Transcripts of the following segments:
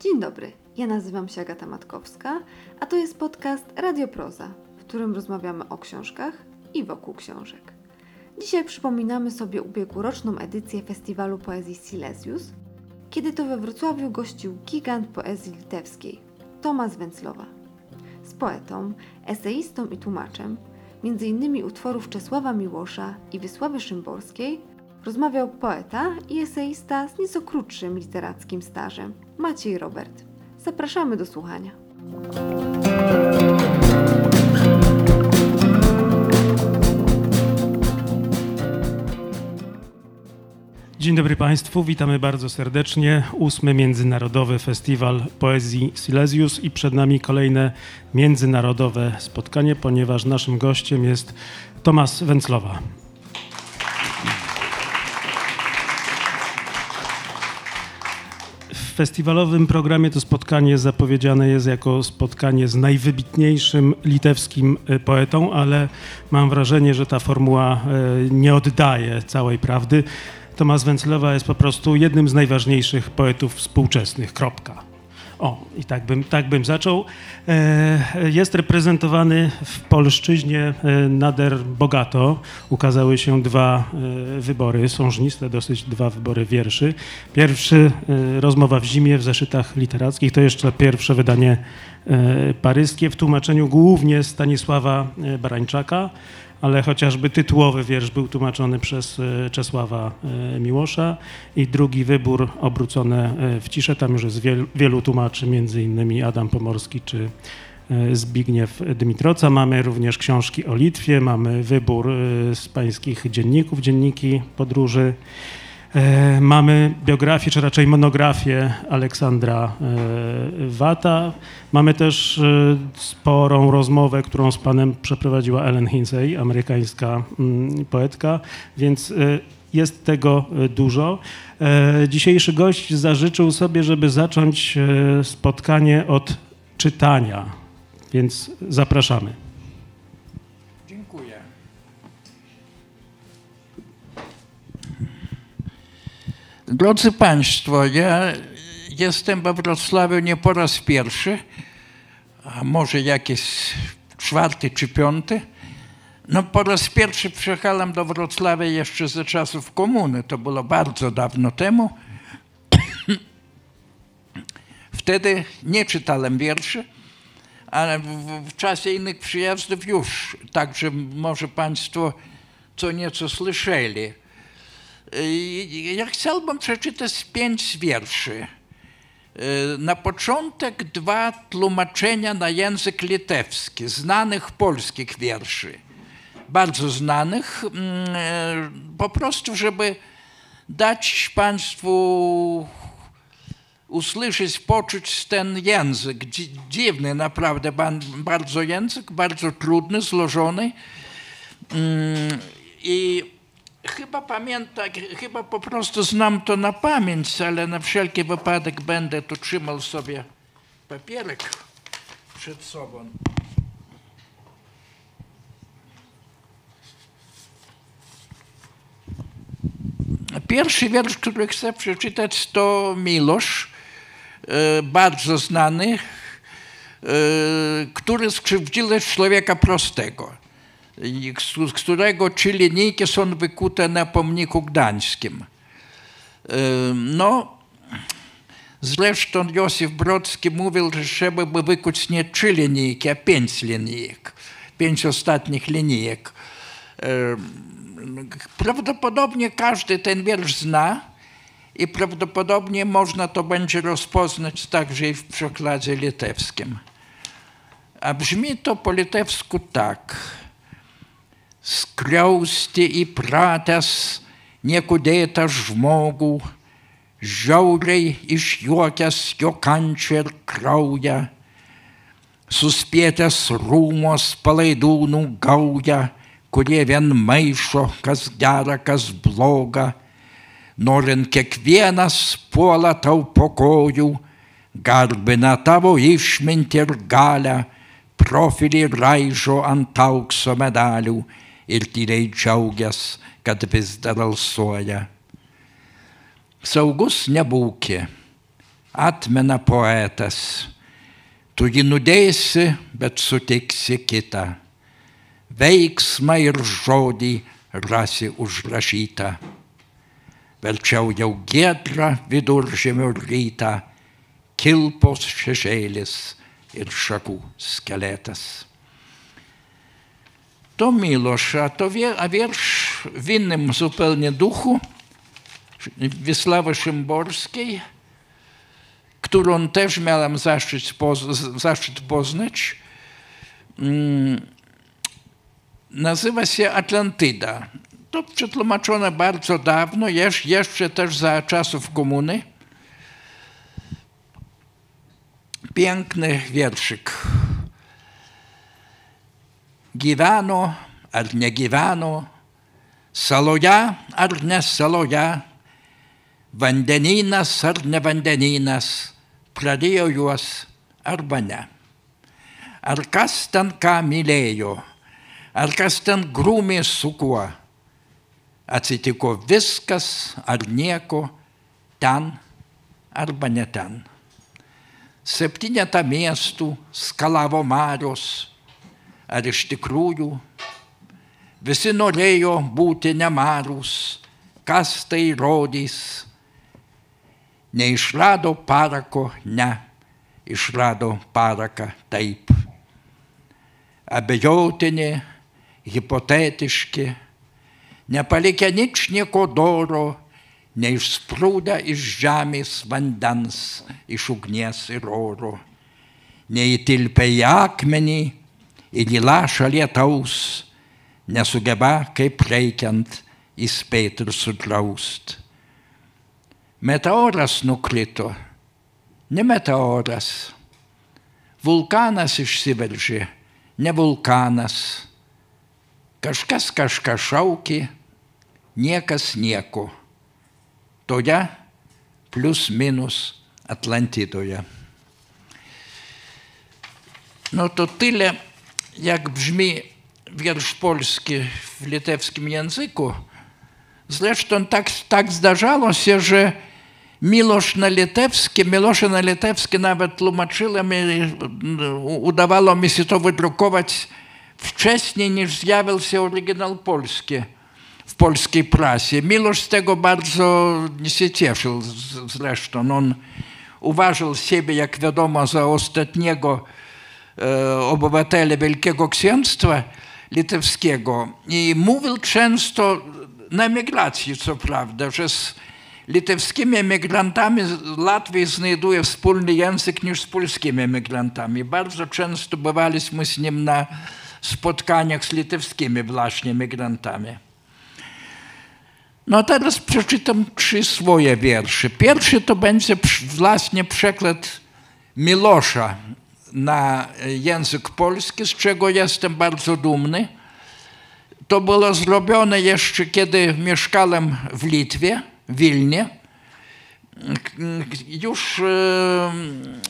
Dzień dobry, ja nazywam się Agata Matkowska, a to jest podcast Radioproza, w którym rozmawiamy o książkach i wokół książek. Dzisiaj przypominamy sobie ubiegłoroczną edycję Festiwalu Poezji Silesius, kiedy to we Wrocławiu gościł gigant poezji litewskiej, Tomasz Węclowa. Z poetą, eseistą i tłumaczem, m.in. utworów Czesława Miłosza i Wysławy Szymborskiej, rozmawiał poeta i eseista z nieco krótszym literackim stażem, Maciej Robert. Zapraszamy do słuchania. Dzień dobry Państwu, witamy bardzo serdecznie. Ósmy Międzynarodowy Festiwal Poezji Silesius i przed nami kolejne międzynarodowe spotkanie, ponieważ naszym gościem jest Tomasz Węclowa. Festiwalowym programie to spotkanie zapowiedziane jest jako spotkanie z najwybitniejszym litewskim e, poetą, ale mam wrażenie, że ta formuła e, nie oddaje całej prawdy. Tomasz Węclowa jest po prostu jednym z najważniejszych poetów współczesnych. Kropka. O, i tak bym, tak bym zaczął. E, jest reprezentowany w polszczyźnie e, nader bogato. Ukazały się dwa e, wybory, sążniste dosyć dwa wybory wierszy. Pierwszy, Rozmowa w zimie w zeszytach literackich, to jeszcze pierwsze wydanie paryskie w tłumaczeniu głównie Stanisława Barańczaka ale chociażby tytułowy wiersz był tłumaczony przez e, Czesława e, Miłosza i drugi wybór obrócony e, w ciszę, tam już jest wielu, wielu tłumaczy, między innymi Adam Pomorski czy e, Zbigniew Dmitroca. Mamy również książki o Litwie, mamy wybór z pańskich dzienników, dzienniki podróży. E, Mamy biografię, czy raczej monografię Aleksandra e, Wata. Mamy też e, sporą rozmowę, którą z panem przeprowadziła Ellen Hinsey, amerykańska mm, poetka, więc jest tego dużo. Dzisiejszy gość zażyczył sobie, żeby zacząć spotkanie od czytania, więc zapraszamy. Drodzy Państwo, ja jestem we Wrocławiu nie po raz pierwszy, a może jakiś czwarty czy piąty. No po raz pierwszy przyjechałem do Wrocławia jeszcze ze czasów komuny, to było bardzo dawno temu. Wtedy nie czytałem wierszy, ale w, w czasie innych przyjazdów już. Także może Państwo co nieco słyszeli. I Ja chciałbym przeczytać pięć wierszy. Y, Na początek dwa tłumaczenia na język litewski, znanych polskich wierszy. Bardzo znanych, mm, po prostu, żeby dać Państwu usłyszeć, poczuć ten język. Dzi- Dziwny naprawdę bardzo język, bardzo trudny, złożony. Mm, I chyba pamiętam, chyba po prostu znam to na pamięć, ale na wszelki wypadek będę tu trzymał sobie papierek przed sobą. Pierwszy wiersz, który chcę przeczytać, to Milosz, e, bardzo znany, e, który skrzywdził człowieka prostego, z którego trzy linijki są wykute na pomniku gdańskim. No, zresztą Józef Brodski mówił, że trzeba by wykuć nie trzy linijki, a pięć linijek, pięć ostatnich linijek. Prawdopodobnie każdy ten wiersz zna i prawdopodobnie można to będzie rozpoznać także i w przekładzie litewskim. A brzmi to po litewsku tak. Skriausti įpratęs nekudėtą žmogų, žiauriai išjuokęs jo kančią ir kraują, suspėtęs rūmos palaidūnų gaują, kurie vien maišo, kas gera, kas bloga, norint kiekvienas puola tau po kojų, garbina tavo išmintį ir galę, profilį raižo ant aukso medalių ir tyliai džiaugias, kad vis dar alsuoja. Saugus nebūki, atmena poetas. Tu jį nudėsi, bet sutiksi kitą. Veiksmą ir žodį rasi užrašytą. Verčiau jau giedrą viduržėmio rytą, kilpos šešėlis ir šakų skeletas. To Milosza, to wie, a wiersz w innym zupełnie duchu Wisławy Szymborskiej, którą też miałem zaszczyt, zaszczyt poznać, mm, nazywa się Atlantyda. To przetłumaczone bardzo dawno, jeszcze też za czasów komuny. Piękny wierszyk. Gyveno ar negyveno, saloje ar ne saloje, vandenynas ar ne vandenynas, pradėjo juos arba ne. Ar kas ten ką mylėjo, ar kas ten grūmė su kuo, atsitiko viskas ar nieko ten arba ne ten. Septynetą miestų skalavo marios, ar iš tikrųjų visi norėjo būti nemarūs, kas tai rodys. Neišrado parako, ne, išrado paraką taip. Abejotini, hipotetiški, nepalikę ničnieko doro, neišsprūdę iš žemės vandens, iš ugnies ir oro, neįtilpę į akmenį ir į lašą lietaus, nesugeba kaip reikiant įspėti ir sudraust. Meteoras nukrito, ne meteoras, vulkanas išsiveržė, ne vulkanas, kažkas kažką šaukė, niekas nieko. Toje plus minus Atlantydoje. No to tyle, jak brzmi wiersz polski w litewskim języku. Zresztą tak, tak zdarzało się, że Milosz na litewski, Milosza na litewski nawet tłumaczyłem i udawało mi się to wydrukować wcześniej niż zjawił się oryginał polski w polskiej prasie. Milosz z tego bardzo się cieszył zresztą. On uważał siebie, jak wiadomo, za ostatniego e, obywatela Wielkiego Księstwa litewskiego i mówił często na emigracji, co prawda, że z litewskimi emigrantami łatwiej znajduje wspólny język niż z polskimi emigrantami. Bardzo często bywaliśmy z nim na spotkaniach z litewskimi właśnie emigrantami. No teraz przeczytam trzy swoje wiersze. Pierwszy to będzie właśnie przekład Milosza na język polski, z czego jestem bardzo dumny. To było zrobione jeszcze, kiedy mieszkałem w Litwie, w Wilnie. Już e,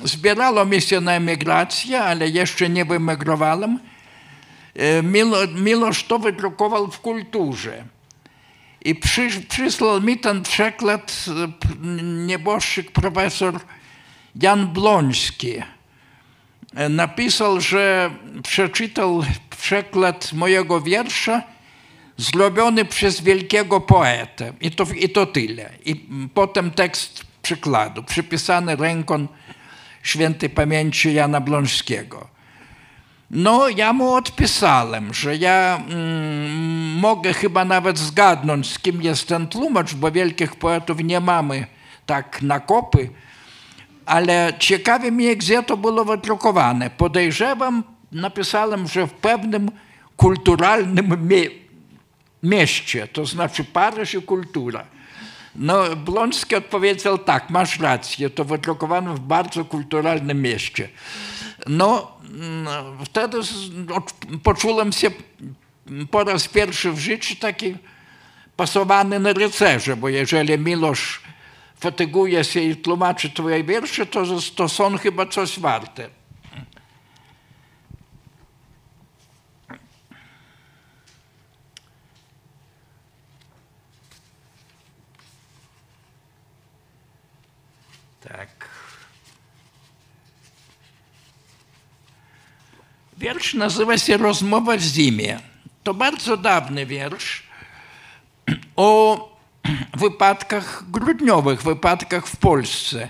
zbierało mi się na emigrację, ale jeszcze nie wyemigrowałem. E, Milo, Milosz to wydrukował w kulturze. I przy, przysłał mi ten przekład nieboszczyk profesor Jan Bloński. Napisał, że przeczytał przekład mojego wiersza zrobiony przez wielkiego poetę. I to, I to tyle. I potem tekst przykładu, przypisany ręką świętej pamięci Jana Bląskiego. No, ja mu odpisałem, że ja mm, mogę chyba nawet zgadnąć, z kim jest ten tłumacz, bo wielkich poetów nie mamy tak na kopy, ale ciekawi mnie, gdzie to było wydrukowane. Podejrzewam, napisałem, że w pewnym kulturalnym mie mieście, to znaczy Paryż i kultura. No, Bląski odpowiedział tak, masz rację, to wydrukowano w bardzo kulturalnym mieście. No, wtedy poczułem się po raz pierwszy w życiu taki pasowany na rycerza, bo jeżeli Milosz fatyguje się i tłumaczy twoje wiersze, to, to są chyba coś warte. Tak. Wiersz nazywa się Rozmowa w zimie. To bardzo dawny wiersz o wypadkach grudniowych, wypadkach w Polsce.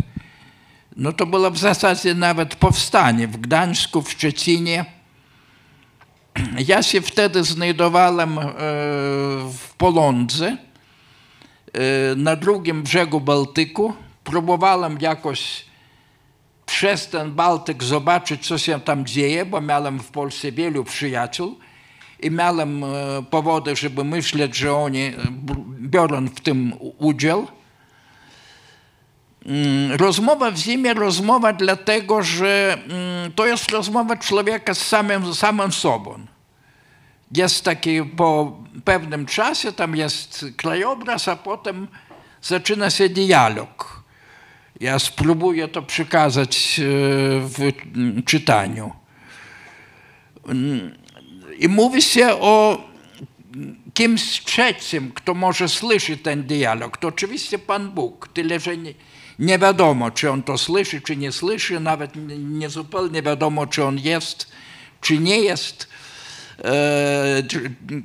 No to było w zasadzie nawet powstanie w Gdańsku, w Szczecinie. Ja się wtedy znajdowałem e, w Polądze, e, na drugim brzegu Bałtyku. Próbowałem jakoś przez ten Bałtyk zobaczyć, co się tam dzieje, bo miałem w Polsce wielu przyjaciół i miałem e, powody, żeby myśleć, że oni e, biorą w tym udział. Mm, Rozmowa w zimie, rozmowa dlatego, że mm, to jest rozmowa człowieka z samym, samym sobą. Jest taki po pewnym czasie, tam jest krajobraz, a potem zaczyna się dialog. Ja spróbuję to przekazać e, w czytaniu. I mówi się o kimś trzecim, kto może słyszeć ten dialog. To oczywiście Pan Bóg, tyle że nie, nie wiadomo, czy on to słyszy, czy nie słyszy, nawet nie, nie zupełnie wiadomo, czy on jest, czy nie jest, e,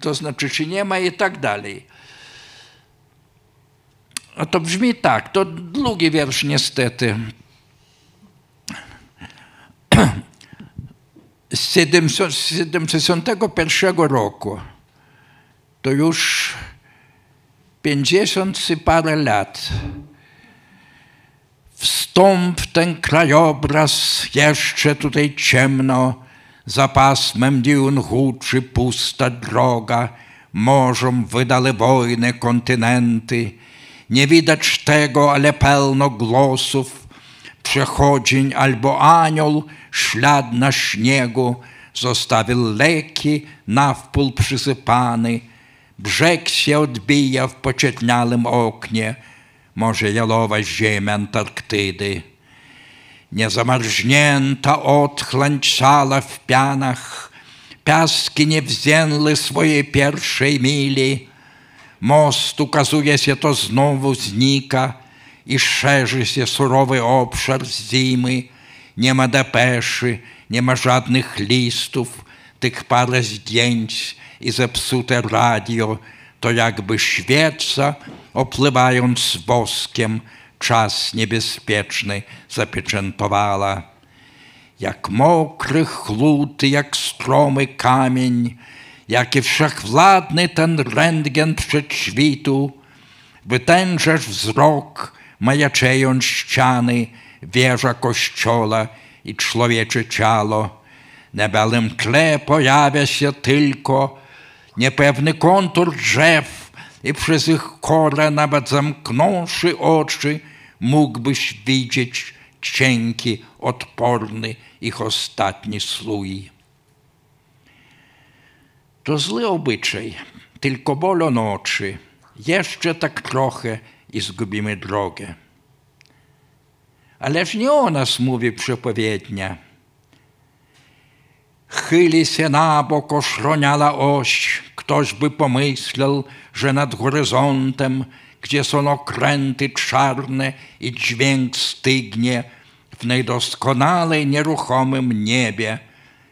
to znaczy, czy nie ma i tak dalej. A to brzmi tak, to długi wiersz niestety. Z 71 roku to już 50 i parę lat. Wstąp w ten krajobraz, jeszcze tutaj ciemno, za pasmem dun huczy pusta droga, morzom wydale wojny kontynenty. Nie widać tego, ale pełno głosów, przechodzień albo anioł, ślad na śniegu, zostawił leki, nawpół przysypany, brzeg się odbija w pocietniałym oknie, może jalowa ziemia Antarktydy. Niezamarznięta otchłań sala w pianach, piaski nie wzięły swojej pierwszej mili, most ukazuje się to znowu znika surowy obszar zimy, nie ma depeszy, nie ma żadnych listów, tych parę zdjęć i zepsute radio, to jakby świeca, opływając woskiem, czas niebezpieczny zapieczętowała. Jak mokry chłód, jak stromy kamień, jaki wszechwładny ten rentgen przedświtu, wytężasz wzrok, majaczejąc ściany, wieża kościoła i człowiecze ciało. Na białym tle pojawia się tylko niepewny kontur drzew i przez ich kora nawet zamknąwszy oczy mógłbyś widzieć cienki, odporny ich ostatni słój. To zły obyczaj, tylko bolą oczy. Jeszcze tak trochę i zgubimy drogę. Ależ nie o nas mówi przepowiednia. Chyli się na bok oszroniała oś, ktoś by pomyślał, że nad horyzontem, gdzie są okręty czarne i dźwięk stygnie, w najdoskonalej nieruchomym niebie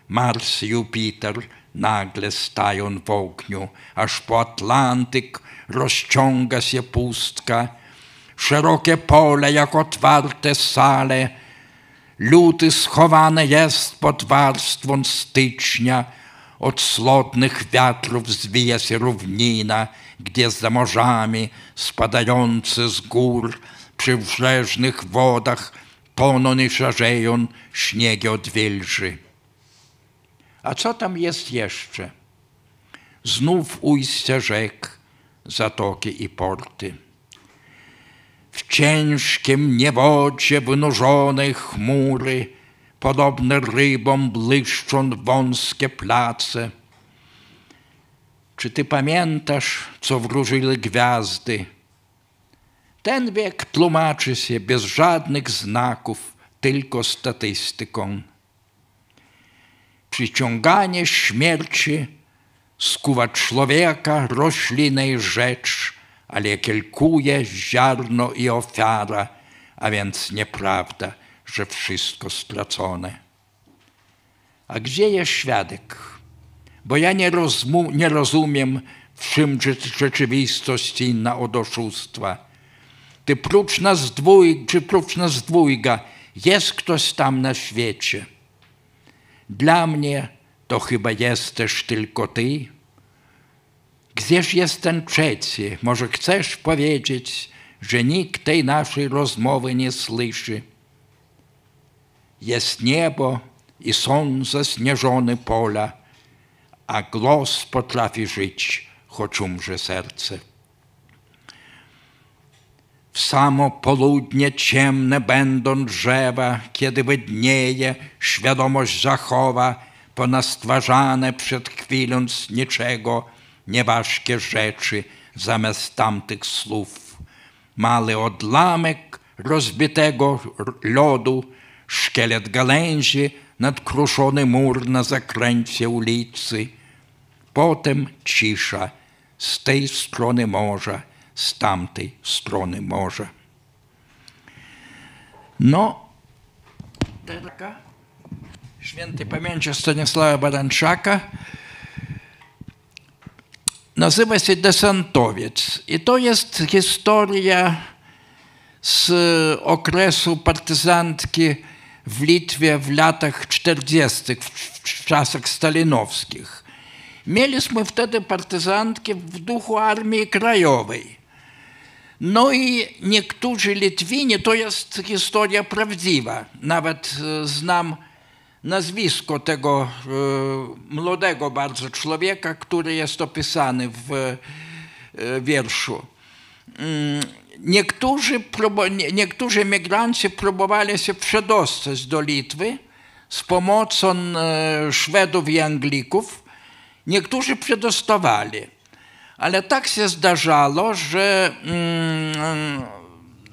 Mars i Jupiter nagle stają w ogniu, aż po Atlantyk rozciąga się pustka, szerokie pole jak otwarte sale, luty schowany jest pod warstwą stycznia, od slotnych wiatrów zwija się równina, gdzie za morzami spadające z gór przy brzeżnych wodach toną i szarzeją śniegi odwilży. A co tam jest jeszcze? Znów ujścia rzek, zatoki i porty. W ciężkim niewodzie wynurzone chmury, podobne rybom błyszczą wąskie place. Czy ty pamiętasz, co wróżyły gwiazdy? Ten wiek tłumaczy się bez żadnych znaków, tylko statystyką. Przyciąganie śmierci skuwa człowieka, roślinę i rzecz, ale kielkuje ziarno i ofiara, a więc nieprawda, że wszystko stracone. A gdzie jest świadek? Bo ja nie rozumiem, w czym rzeczywistość inna od oszustwa. Ty prócz nas dwój, czy prócz nas dwójga, jest ktoś tam na świecie. Dla mnie to chyba jesteś tylko ty. Gdzież jest ten trzeci? Może chcesz powiedzieć, że nikt tej naszej rozmowy nie słyszy? Jest niebo i są zasnieżone pola, a głos potrafi żyć, choć umrze serce. W samo południe ciemne będą drzewa, kiedy wydnieje, świadomość zachowa, ponastwarzane przed chwilą z niczego, nieważkie rzeczy zamiast tamtych słów. Mały odlamek rozbitego lodu, szkielet gałęzi, nadkruszony mur na zakręcie ulicy. Potem cisza z tej strony morza, z tamtej strony morza. No, taka świętej pamięci Stanisława Baranczaka nazywa się Desantowiec. I to jest historia z okresu partyzantki w Litwie w latach 40., w czasach stalinowskich. Mieliśmy wtedy partyzantki w duchu Armii Krajowej. No i niektórzy Litwini, to jest historia prawdziwa. Nawet znam nazwisko tego młodego bardzo człowieka, który jest opisany w wierszu. Niektórzy, niektórzy emigranci próbowali się przedostać do Litwy z pomocą Szwedów i Anglików. Niektórzy przedostawali. Ale tak się zdarzało, że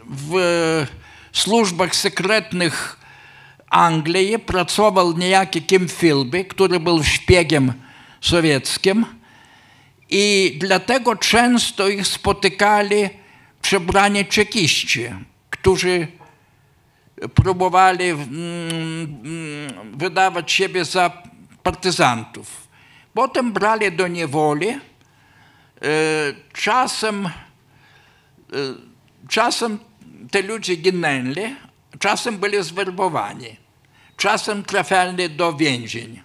w służbach sekretnych Anglii pracował niejaki Kim Philby, który był szpiegiem sowieckim i dlatego często ich spotykali przebrani czekiści, którzy próbowali wydawać siebie za partyzantów. Potem brali do niewoli. Czasem, czasem te ludzie ginęli, czasem byli zwerbowani, czasem trafiali do więzień.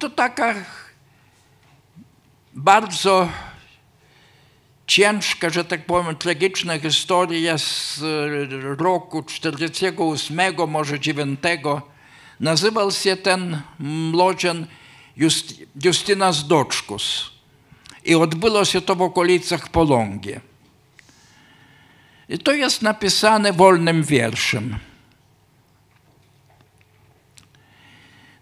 To taka bardzo ciężka, że tak powiem, tragiczna historia z roku 48, może 9. Nazywał się ten młodzian Just, Justynas Doczkus. I odbyło się to w okolicach Polongi. To jest napisane wolnym wierszem.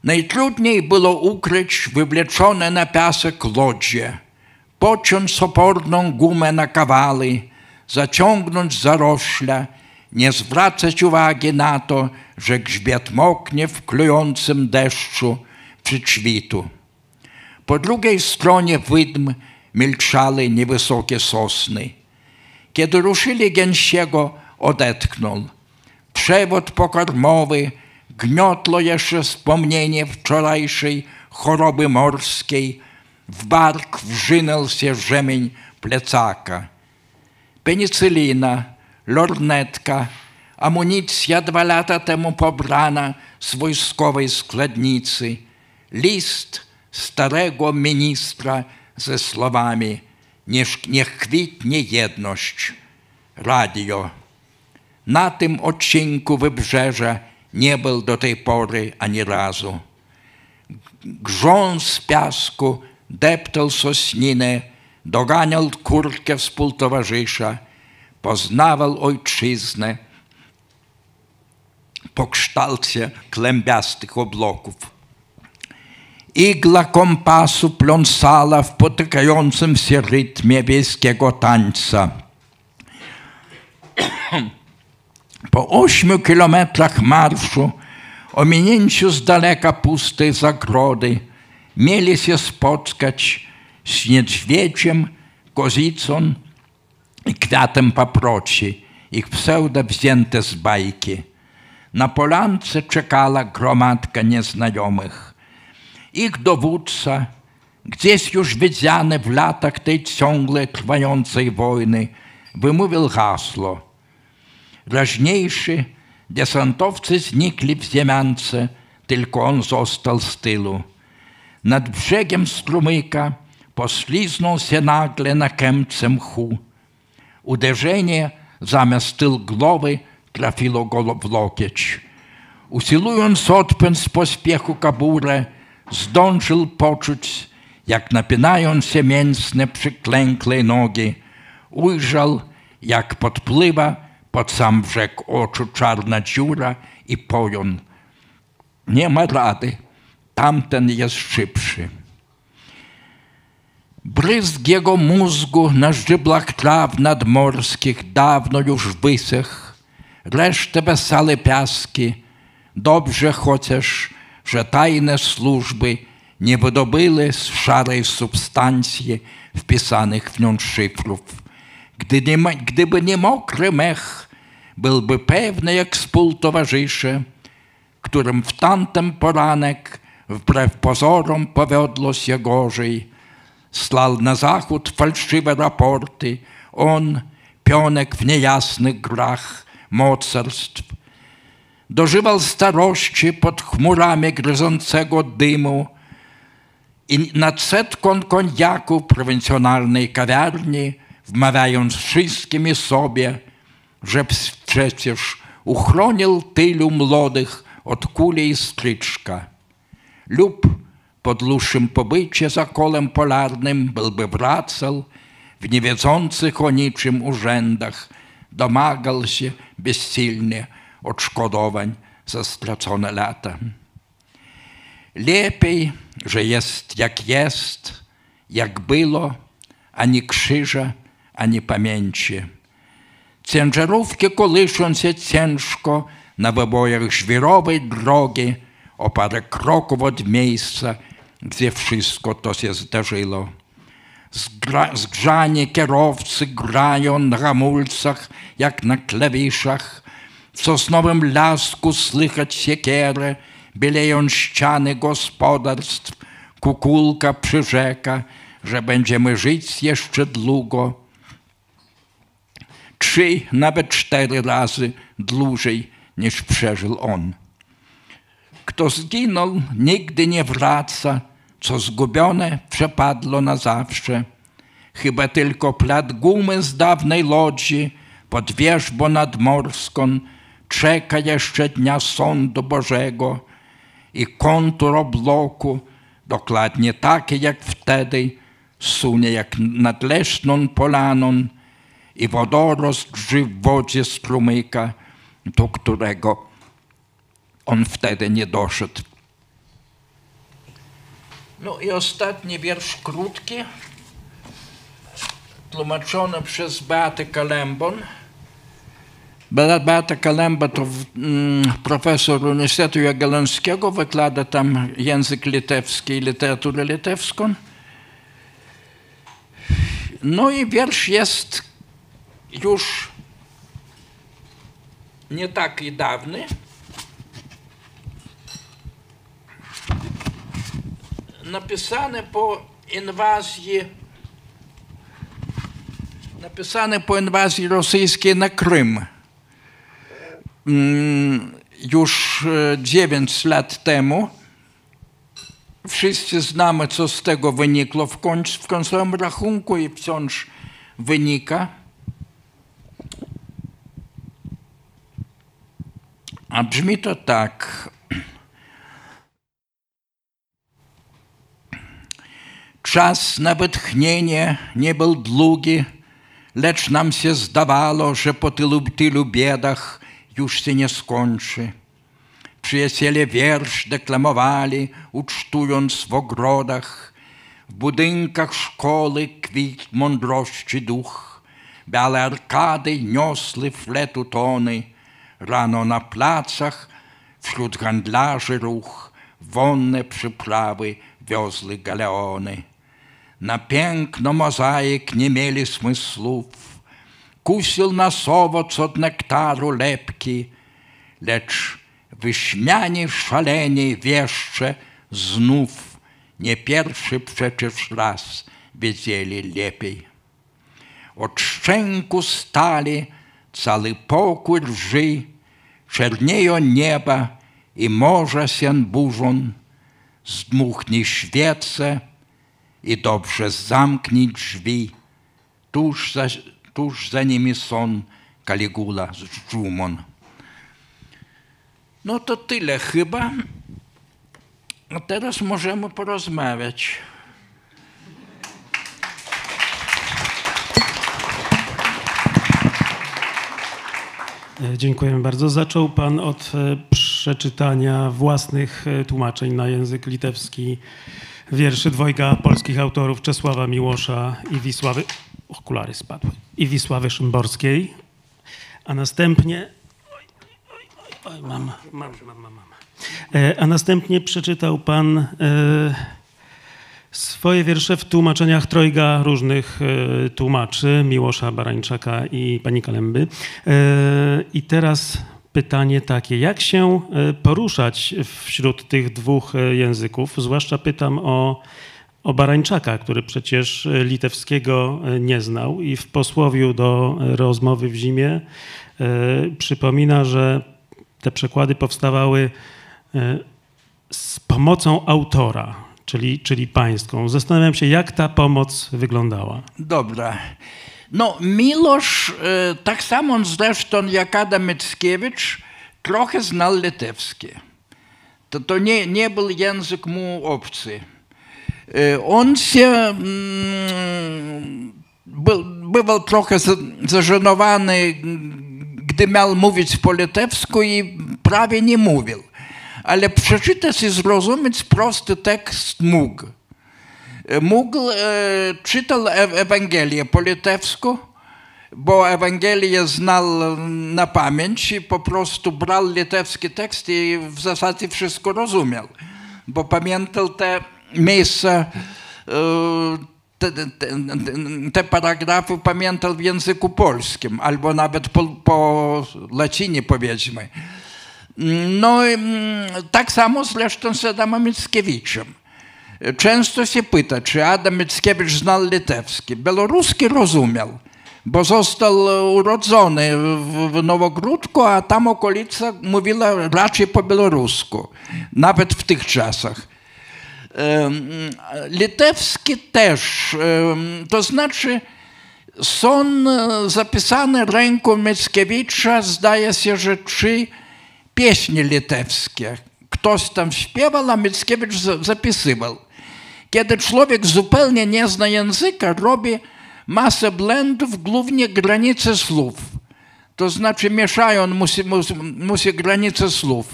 Najtrudniej było ukryć wywleczone na piasek lodzie, pociąć oporną gumę na kawały, zaciągnąć zarośla, nie zwracać uwagi na to, że grzbiet moknie w klejącym deszczu przy ćwitu. Po drugiej stronie wydm milczały niewysokie sosny. Kiedy ruszyli gęsiego, odetchnął. Przewód pokarmowy gniotło jeszcze wspomnienie wczorajszej choroby morskiej. W bark wrzynął się rzemień plecaka. Penicylina, lornetka, amunicja dwa lata temu pobrana z wojskowej składnicy, list starego ministra ze słowami niech, kwitnie jedność. Radio. Na tym odcinku wybrzeża nie był do tej pory ani razu. Grząc z piasku deptał sosninę, doganiał kurtkę współtowarzysza, poznawał ojczyznę po kształcie kłębiastych obloków. Igla kompasu pląsała w potykającym się rytmie wiejskiego tańca. Po ośmiu kilometrach marszu, ominięciu z daleka pustej zagrody, mieli się spotkać z niedźwiedziem, kozicą i kwiatem paproci. ich pseudo wzięte z bajki. Na polance czekała gromadka nieznajomych. Ich dowódca, gdzieś już widziany w latach tej ciągle trwającej wojny, wymówił hasło. Raźniejszy desantowcy znikli w ziemiance, tylko on został z tyłu. Nad brzegiem strumyka pośliznął się nagle na kępce mchu. Uderzenie zamiast tył głowy trafiło go w lokieć. Usilując odpęd z pośpiechu kaburę, zdążył poczuć, jak napinają się mięsne przyklękłe nogi. Ujrzał, jak podpływa pod sam brzeg oczu czarna dziura i pojął. Nie ma rady, tamten jest szybszy. Bryzg jego mózgu na żczyblach traw nadmorskich dawno już wysech, resztę wesele piaski, dobrze chociaż, że tajne służby nie wydobyły z szarej substancji wpisanych w nią szyfrów. Gdy nie, gdyby nie mokry mech, byłby pewny jak współtowarzysze, którym w tamten poranek wbrew pozorom powiodło się gorzej. Slał na zachód fałszywe raporty, on, pionek w niejasnych grach mocarstw. Dożywał starości pod chmurami gryzącego dymu i nad setką konjaku w prowincjonalnej kawiarni, wmawiając wszystkim sobie, że przecież uchronił tylu młodych od kuli i stryczka. Lub po dłuższym pobycie za kolem polarnym byłby wracał w niewiedzących o niczym urzędach, domagał się bezsilnie odszkodowań za stracone lata. Lepiej, że jest jak jest, jak było, ani krzyża, ani pamięci. Ciężarówki kołyszą się ciężko na wybojach żwirowej drogi o parę kroków od miejsca, gdzie wszystko to się zdarzyło. Zgra, zgrzanie kierowcy grają na hamulcach jak na klawiszach. W sosnowym lasku słychać siekierę, bieleją ściany gospodarstw. Kukulka przyrzeka, że będziemy żyć jeszcze długo. Trzy, nawet cztery razy dłużej niż przeżył on. Kto zginął, nigdy nie wraca, co zgubione przepadło na zawsze. Chyba tylko plat gumy z dawnej lodzi pod wierzbą nadmorską czeka jeszcze dnia sądu Bożego i kontur obloku, dokładnie taki jak wtedy, sunie jak nad leśną polaną i wodorost drży w wodzie strumyka, do którego on wtedy nie doszedł. No i ostatni wiersz krótki, tłumaczony przez Beatę Kalembon. Beata Kalemba to mm, profesor Uniwersytetu Jagiellońskiego, wykłada tam język litewski i literaturę litewską. No i wiersz jest już nie taki dawny. Napisany po inwazji napisany po inwazji rosyjskiej na Krym. Już 9 lat temu. Wszyscy znamy, co z tego wynikło w, końc, w końcowym rachunku i wciąż wynika. A brzmi to tak. Czas na wytchnienie nie był długi, lecz nam się zdawało, że po tylu, tylu biedach już się nie skończy. Przyjaciele wiersz deklamowali, ucztując w ogrodach, w budynkach szkoły kwit mądrości duch, białe arkady niosły fletu tony, rano na placach wśród handlarzy ruch, wonne przyprawy wiozły galeony. Na piękno mozaik nie mieli smysłów, wkusił na sowoc od nektaru lepki, lecz wyśmiani szaleni wieszcze znów nie pierwszy przecież raz wiedzieli lepiej. Od szczęku stali cały pokój lży, czernieją nieba i morze się burzą, zdmuchnij świece i dobrze zamknij drzwi. Tuż za, tuż za nimi są Kaligula z dżumą. No to tyle chyba. A teraz możemy porozmawiać. E, Dziękujemy bardzo. Zaczął Pan od e, przeczytania własnych e, tłumaczeń na język litewski wierszy dwojga polskich autorów Czesława Miłosza i Wisławy... Okulary spadły. I Wisławy Szymborskiej. A następnie... Oj, oj, oj, oj, mam, mam, mam, mam. E, A następnie przeczytał Pan... E, Swoje wiersze w tłumaczeniach trojga różnych e, tłumaczy, Miłosza Barańczaka i pani Kalemby. I teraz pytanie takie, jak się poruszać wśród tych dwóch języków? Zwłaszcza pytam o, o Barańczaka, który przecież e, litewskiego e, nie znał i w posłowiu do rozmowy w zimie e, przypomina, że te przekłady powstawały z pomocą autora, czyli, czyli pańską. Zastanawiam się, jak ta pomoc wyglądała. Dobra. No, Milosz, tak samo zresztą jak Adam Mickiewicz, trochę znał litewski. To, to nie, nie był język mu obcy. Się mm, był, bywał trochę za- zażenowany, gdy miał mówić po litewsku i prawie nie mówił. Ale przeczytać i zrozumieć prosty tekst mógł. Mógł, e, czytał e- Ewangelię po litewsku, bo Ewangelię znał na pamięć i po prostu brał litewski tekst i w zasadzie wszystko rozumiał, bo pamiętał te miejsca, e, te, te, te, paragrafy pamiętał w języku polskim, albo nawet po, po łacinie powiedzmy. No mm, tak samo zresztą z Adamem Mickiewiczem. Często się pyta, czy Adam Mickiewicz znał litewski. Białoruski rozumiał, bo został urodzony w Nowogródku, a tam okolica mówiła raczej po białorusku, nawet w tych czasach. Litewski też, to znaczy są e, zapisane ręką Mickiewicza, zdaje się, że trzy pieśni litewskie. Ktoś tam śpiewał, a Mickiewicz za- zapisywał. Kiedy człowiek zupełnie nie zna języka, robi masę błędów, głównie granice słów. To znaczy mieszają, musi, musi, musi granice słów.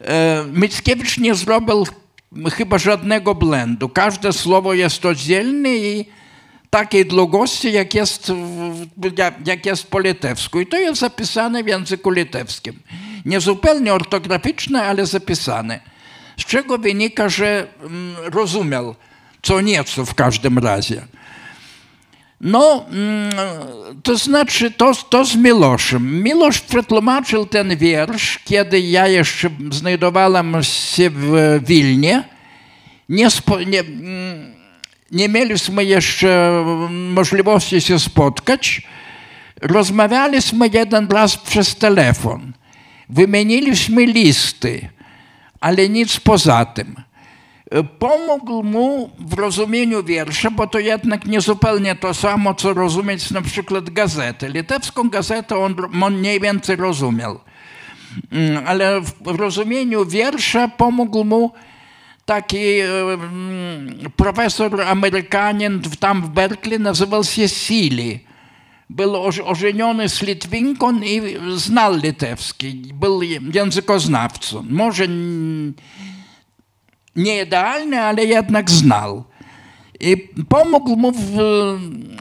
E, Mickiewicz nie zrobił chyba żadnego błędu. Każde słowo jest oddzielne i takiej długości, jak jest, jak- jest po litewsku. I to jest zapisane w języku litewskim. Nie zupełnie ortograficzne, ale zapisane. Z czego wynika, że mm, rozumiał co nieco w każdym razie. No, mm, to znaczy, to, to z Miloszem. Milosz przetłumaczył ten wiersz, kiedy ja jeszcze znajdowałem się w Wilnie. Nie, nie, mm, nie mieliśmy jeszcze możliwości się spotkać. Rozmawialiśmy jeden raz przez telefon. Wymieniliśmy listy, ale nic poza tym. Pomógł mu w rozumieniu wiersza, bo to jednak nie zupełnie to samo, co rozumieć na przykład gazetę. Litewską gazetę on, mniej więcej rozumiał. Mm, Ale w rozumieniu wiersza pomógł mu taki e, mm, profesor Amerykanin tam w Berkeley, nazywał się Sili. Był oż- ożeniony z Litwinką i znał litewski. Był językoznawcą. Może n- nie idealny, ale jednak znał. I pomógł mu w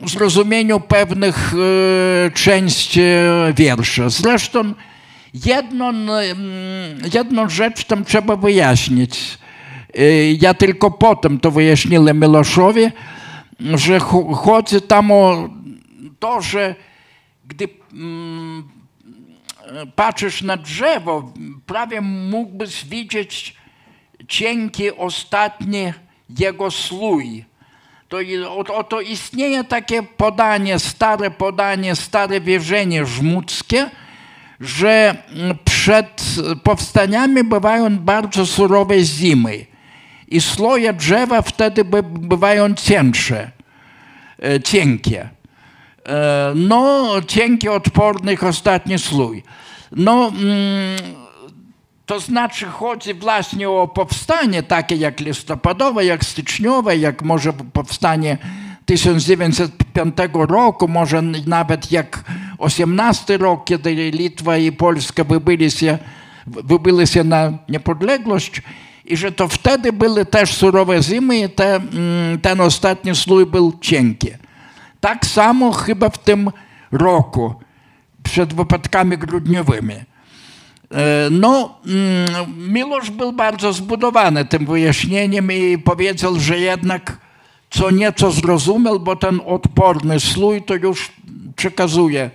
e, zrozumieniu pewnych e, części wiersza. Zresztą jedną, jedną rzecz tam trzeba wyjaśnić. E, Ja tylko potem to wyjaśniłem Miloszowi, że cho- chodzi tam o to, że gdy mm, patrzysz na drzewo, prawie mógłbyś widzieć cienki ostatni jego slój. To, i- o- oto istnieje takie podanie, stare podanie, stare wierzenie żmudzkie, że przed powstaniami bywają bardzo surowe zimy i sloje drzewa wtedy by, bywają cięższe, e, cienkie. E, No, cienki, odpornych ostatni slój. No, mm, to znaczy chodzi właśnie o powstanie takie jak listopadowe, jak styczniowe, jak może powstanie 1905 roku, może nawet jak 18 rok, kiedy Litwa i Polska wybyli się, wybyli się na niepodległość i że to wtedy były też surowe zimy i te, mm, ten ostatni slój był cienki. Tak samo chyba w tym roku, przed wypadkami grudniowymi. E, No, mm, Miłosz był bardzo zbudowany tym wyjaśnieniem i powiedział, że jednak co nieco zrozumiał, bo ten odporny slój to już przekazuje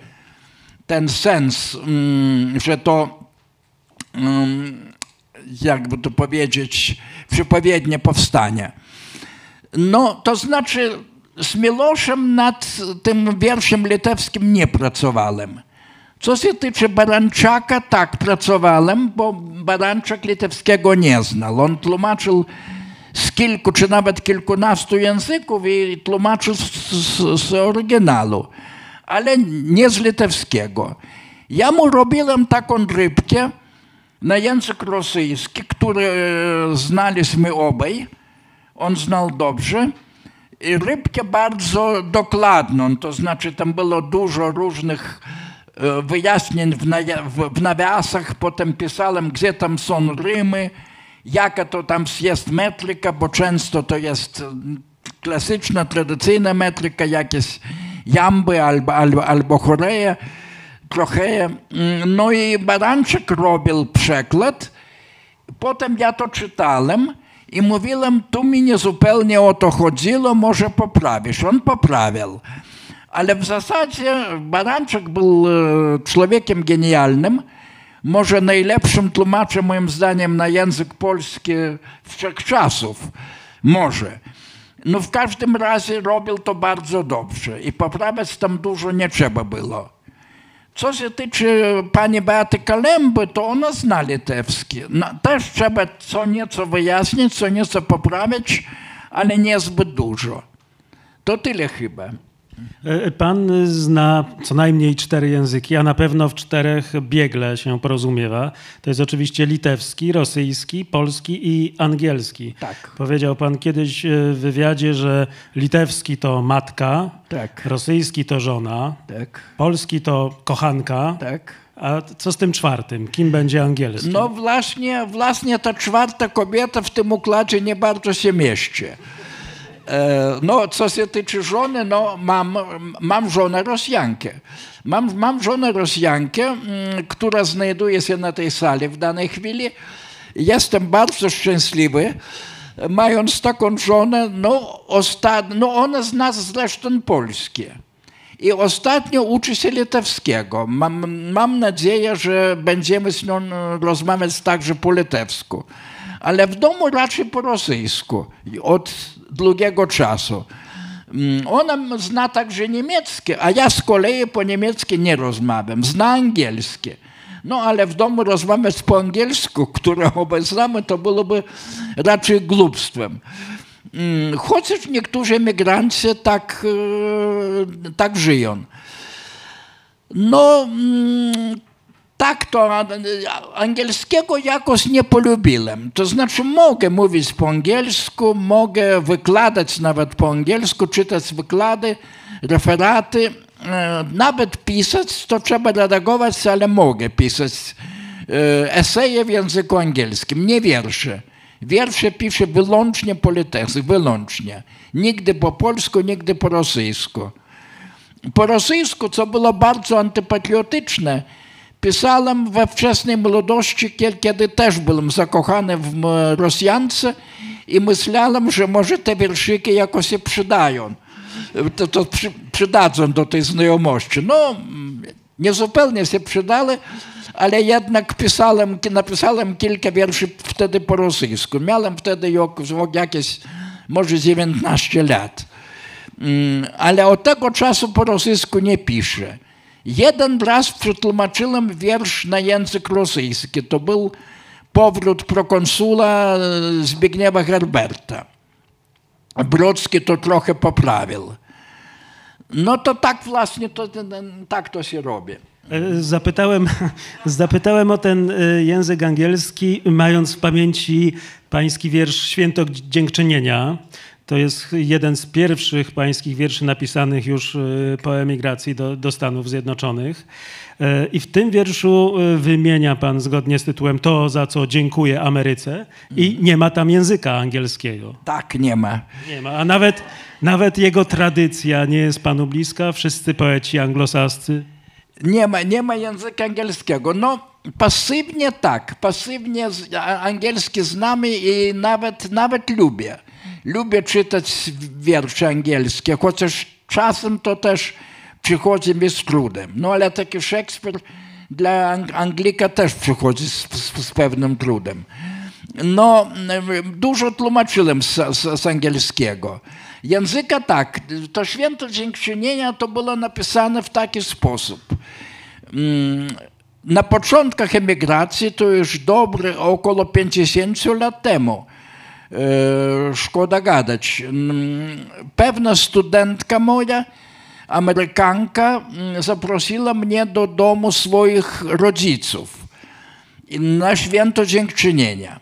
ten sens, mm, że to, mm, jakby to powiedzieć, przepowiednie powstanie. No, to znaczy z Miloszem nad tym wierszem litewskim nie pracowałem. Co się tyczy Baranczaka, tak, pracowałem, bo Baranczak litewskiego nie znał. On tłumaczył z kilku czy nawet kilkunastu języków i tłumaczył z, z, z oryginału, ale nie z litewskiego. Ja mu robiłem taką rybkę na język rosyjski, który e, znaliśmy obaj. On znał dobrze. I rybkę bardzo dokładną, to znaczy tam było dużo różnych wyjaśnień w, nawiasach, potem pisałem, gdzie tam są rymy, jaka to tam jest metryka, bo często to jest mm, klasyczna, tradycyjna metryka, jakieś jamby albo, albo, albo choreje, trochę. Mm, No i Baranczyk robił przekład, Potem ja to czytałem i mówiłem, tu mi nie zupełnie o to chodziło, może poprawisz. On poprawiał. Ale w zasadzie Baranczyk był e, człowiekiem genialnym, może najlepszym tłumaczem moim zdaniem na język polski wszechczasów. Może. No w każdym razie robił to bardzo dobrze i poprawiać tam dużo nie trzeba było. Co się tyczy pani Beaty Kalemby, to ona zna litewski. No, też trzeba co nieco wyjaśnić, co nieco poprawić, ale niezbyt dużo. To tyle chyba. E, Pan zna co najmniej cztery języki, a na pewno w czterech biegle się porozumiewa. To jest oczywiście litewski, rosyjski, polski i angielski. Tak. Powiedział pan kiedyś e, w wywiadzie, że litewski to matka, Tak. rosyjski to żona, Tak, polski to kochanka, tak. a co z tym czwartym? Kim będzie angielski? No właśnie, właśnie ta czwarta kobieta w tym układzie nie bardzo się mieści. E, No, co się tyczy żony, no mam, mam żonę Rosjankę. Mam, mam żonę Rosjankę, mm, która znajduje się na tej sali w danej chwili. Jestem bardzo szczęśliwy, mając taką żonę, no, osta- no ona zna zresztą polskie. I ostatnio uczy się litewskiego. Mam, mam nadzieję, że będziemy z nią e, rozmawiać także po litewsku. Ale w domu raczej po rosyjsku od długiego czasu. Mm, Ona zna także niemieckie, a ja z kolei po niemieckie nie rozmawiam. Zna angielskie. No ale w domu rozmawiać po angielsku, które obaj znamy, to byłoby raczej głupstwem. Mm, Chociaż niektórzy emigranci tak, e, tak żyją. No, mm, tak to angielskiego jakoś nie polubiłem. To znaczy mogę mówić po angielsku, mogę wykładać nawet po angielsku, czytać wykłady, referaty, e, nawet pisać, to trzeba redagować, ale mogę pisać e, eseje w języku angielskim, nie wiersze. Wiersze piszę wyłącznie po litewsku, wyłącznie. Nigdy po polsku, nigdy po rosyjsku. Po rosyjsku, co było bardzo antypatriotyczne, pisałem we wczesnej młodości, kie- kiedy też byłem zakochany w Rosjance i myślałem, że może te wierszyki jakoś się przydają. To, to przy, przydadzą do tej znajomości. No, mm, niezupełnie się przydały, ale jednak pisałem, napisałem kilka wierszy wtedy po rosyjsku. Miałem wtedy jakieś może 19 lat. Mm, ale od tego czasu po rosyjsku nie piszę. Jeden raz przetłumaczyłem wiersz na język rosyjski. To był powrót prokonsula Zbigniewa Herberta. Brodzki to trochę poprawił. No to tak właśnie to, tak to się robi. E, Zapytałem, zapytałem o ten e, język angielski, mając w pamięci pański wiersz Święto Dziękczynienia. To jest jeden z pierwszych pańskich wierszy napisanych już e, po emigracji do, do Stanów Zjednoczonych. I w tym wierszu wymienia pan zgodnie z tytułem to, za co dziękuję Ameryce i nie ma tam języka angielskiego. Tak, nie ma. Nie ma, a nawet, nawet jego tradycja nie jest panu bliska. Wszyscy poeci anglosascy nie ma, nie ma języka angielskiego. No, pasywnie tak, pasywnie angielski znamy i nawet, nawet lubię. Lubię czytać wiersze angielskie, chociaż czasem to też przychodzi mi z trudem. No ale taki Szekspir dla Anglika też przychodzi z, z, z pewnym trudem. No, dużo tłumaczyłem z, z, z angielskiego. Języka tak, to święto dziękczynienia to było napisane w taki sposób. Mm, na początkach emigracji, to już dobre około 50 lat temu, szkoda gadać, mm, pewna studentka moja, Amerykanka, mm, zaprosiła mnie do domu swoich rodziców na święto dziękczynienia.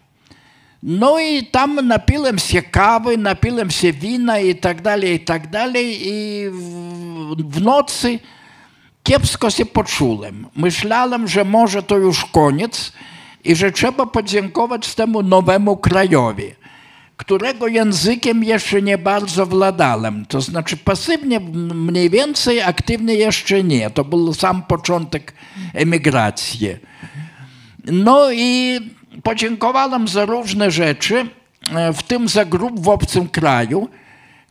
No i tam napiłem się kawy, napiłem się wina i tak dalej, i tak dalej. I w nocy kiepsko się poczułem. Myślałem, że może to już koniec i że trzeba podziękować temu nowemu krajowi, którego językiem jeszcze nie bardzo władałem. To znaczy pasywnie mniej więcej, aktywnie jeszcze nie. To był sam początek emigracji. No i podziękowałem za różne rzeczy, e, w tym za grup w obcym kraju,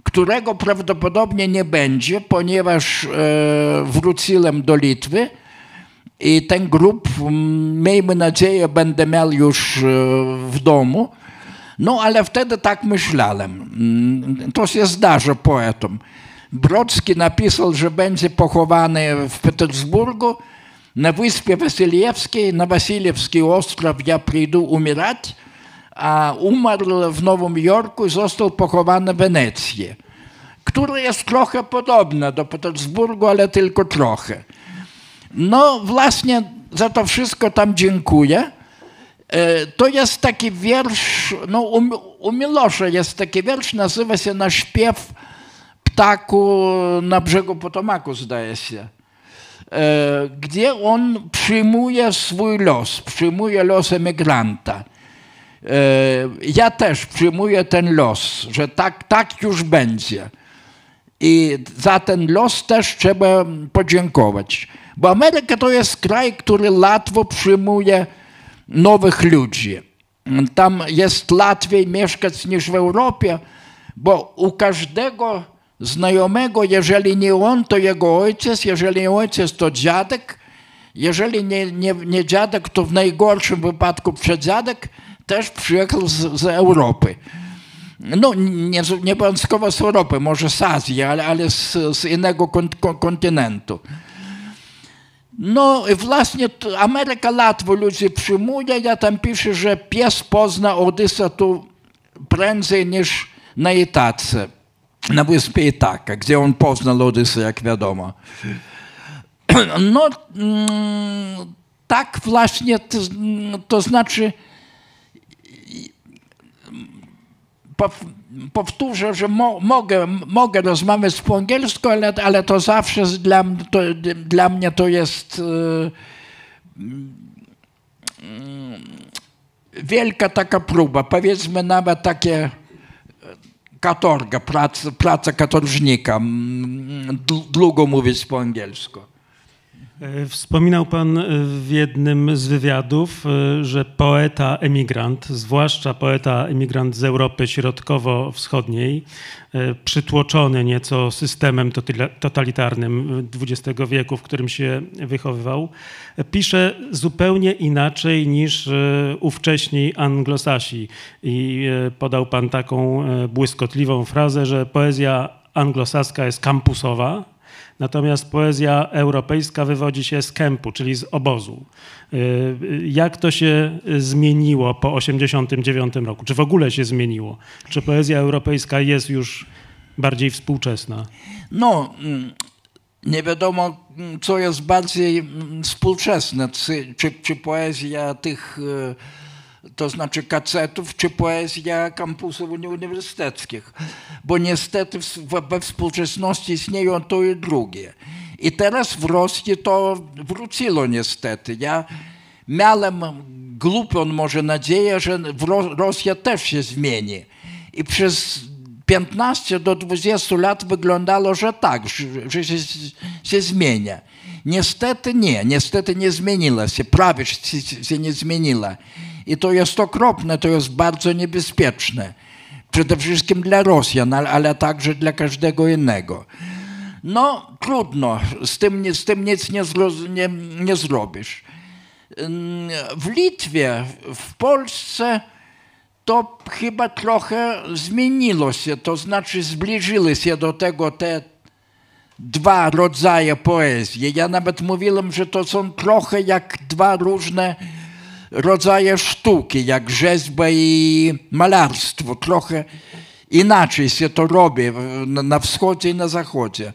którego prawdopodobnie nie będzie, ponieważ e, wróciłem do Litwy i ten grup, miejmy nadzieję, będę miał już e, w domu. No ale wtedy tak myślałem. Mm, to się zdarza poetom. Brodzki napisał, że będzie pochowany w Petersburgu, na wyspie Wasyliewskiej, na Wasiliewski Ostrów ja przyjdę umierać, a umarł w Nowym Jorku i został pochowany w Wenecji, która jest trochę podobna do Petersburgu, ale tylko trochę. No właśnie za to wszystko tam dziękuję. To jest taki wiersz, no u Milosza jest taki wiersz, nazywa się Na śpiew ptaku na brzegu Potomaku, zdaje się. Gdzie on przyjmuje swój los, przyjmuje los emigranta. Ja też przyjmuję ten los, że tak, tak już będzie. I za ten los też trzeba podziękować. Bo Ameryka to jest kraj, który łatwo przyjmuje nowych ludzi. Tam jest łatwiej mieszkać niż w Europie, bo u każdego znajomego, jeżeli nie on, to jego ojciec, jeżeli nie ojciec, to dziadek, jeżeli nie, nie, nie dziadek, to w najgorszym wypadku przedziadek też przyjechał z, z Europy. No, nie, nie wyjątkowo z Europy, może z Azji, ale, ale z, z innego kontynentu. No i właśnie Ameryka łatwo ludzi przyjmuje. Ja tam piszę, że pies pozna Odysa tu prędzej niż na Itace, na wyspie Itaka, gdzie on poznał Odysa, jak wiadomo. No tak właśnie, to znaczy powtórzę, że mo, mogę, mogę rozmawiać po angielsku, ale, ale to zawsze dla, to, dla mnie to jest yy, yy, wielka taka próba, powiedzmy nawet takie katorga, praca, praca katorżnika, długo mówić po angielsku. E, Wspominał Pan e, w jednym z wywiadów, e, że poeta emigrant, zwłaszcza poeta emigrant z Europy Środkowo-Wschodniej, przytłoczony nieco systemem totalitarnym XX wieku, w którym się wychowywał, pisze zupełnie inaczej niż ówcześni anglosasi. I podał Pan taką błyskotliwą frazę, że poezja anglosaska jest kampusowa, Natomiast poezja europejska wywodzi się z kempu, czyli z obozu. Y, Jak to się zmieniło po 1989 roku? Czy w ogóle się zmieniło? Czy poezja europejska jest już bardziej współczesna? No, mm, nie wiadomo, mm, co jest bardziej mm, współczesne, czy, czy, czy poezja tych, e, to znaczy kacetów, czy poezja kampusów uni- uniwersyteckich. Bo niestety we współczesności istnieją to i drugie. I teraz w Rosji to wróciło niestety. Ja miałem głupią może nadzieję, że Rosja też się zmieni. I przez 15 do 20 lat wyglądało, że tak, że, się, się zmienia. Niestety nie, niestety nie zmieniła się, prawie się nie zmieniła. I to jest okropne, to jest bardzo niebezpieczne. Przede wszystkim dla Rosjan, ale, także dla każdego innego. No, trudno, z tym, z tym nic nie, nie, nie zrobisz. Ym, W Litwie, w Polsce to chyba trochę zmieniło się, to znaczy zbliżyły się do tego te dwa rodzaje poezji. Ja nawet mówiłem, że to są trochę jak dwa różne rodzaje sztuki, jak rzeźba i malarstwo. Trochę inaczej się to robi na, wschodzie i na zachodzie.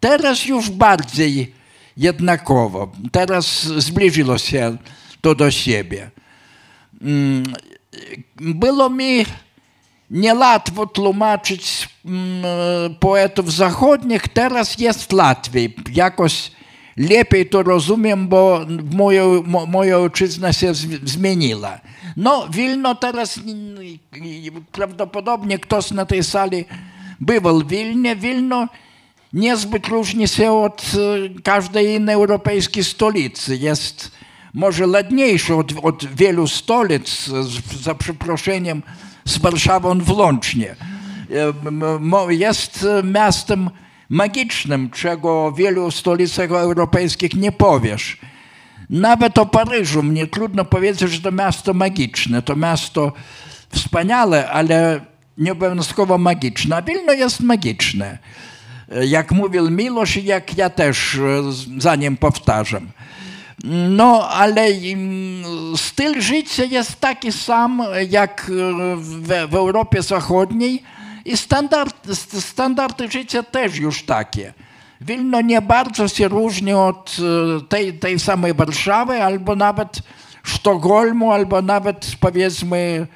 Teraz już bardziej jednakowo. Teraz zbliżyło się to do siebie. Mm, Było mi niełatwo tłumaczyć mm, poetów zachodnich, teraz jest łatwiej. Jakoś lepiej to rozumiem, bo moja, mo- moja ojczyzna się zmieniła. No, Wilno teraz prawdopodobnie ktoś na tej sali bywał w Wilnie. Wilno niezbyt różni się od e, każdej innej europejskiej stolicy. Jest może ładniejszy od, od wielu stolic, z, za przeproszeniem, z Warszawą włącznie. E, Jest e, miastem magicznym, czego w wielu stolicach europejskich nie powiesz. Nawet o Paryżu mnie trudno powiedzieć, że to miasto magiczne. To miasto wspaniale, ale nieobowiązkowo magiczne. A Wilno jest magiczne. Jak mówił Miłosz i jak ja też e, za nim powtarzam. No, ale mm, styl życia jest taki sam jak e, w Europie Zachodniej i standard, st- standardy życia też już takie. Wilno nie bardzo się różni od e, tej, tej samej Warszawy, albo nawet Sztokholmu, albo nawet powiedzmy,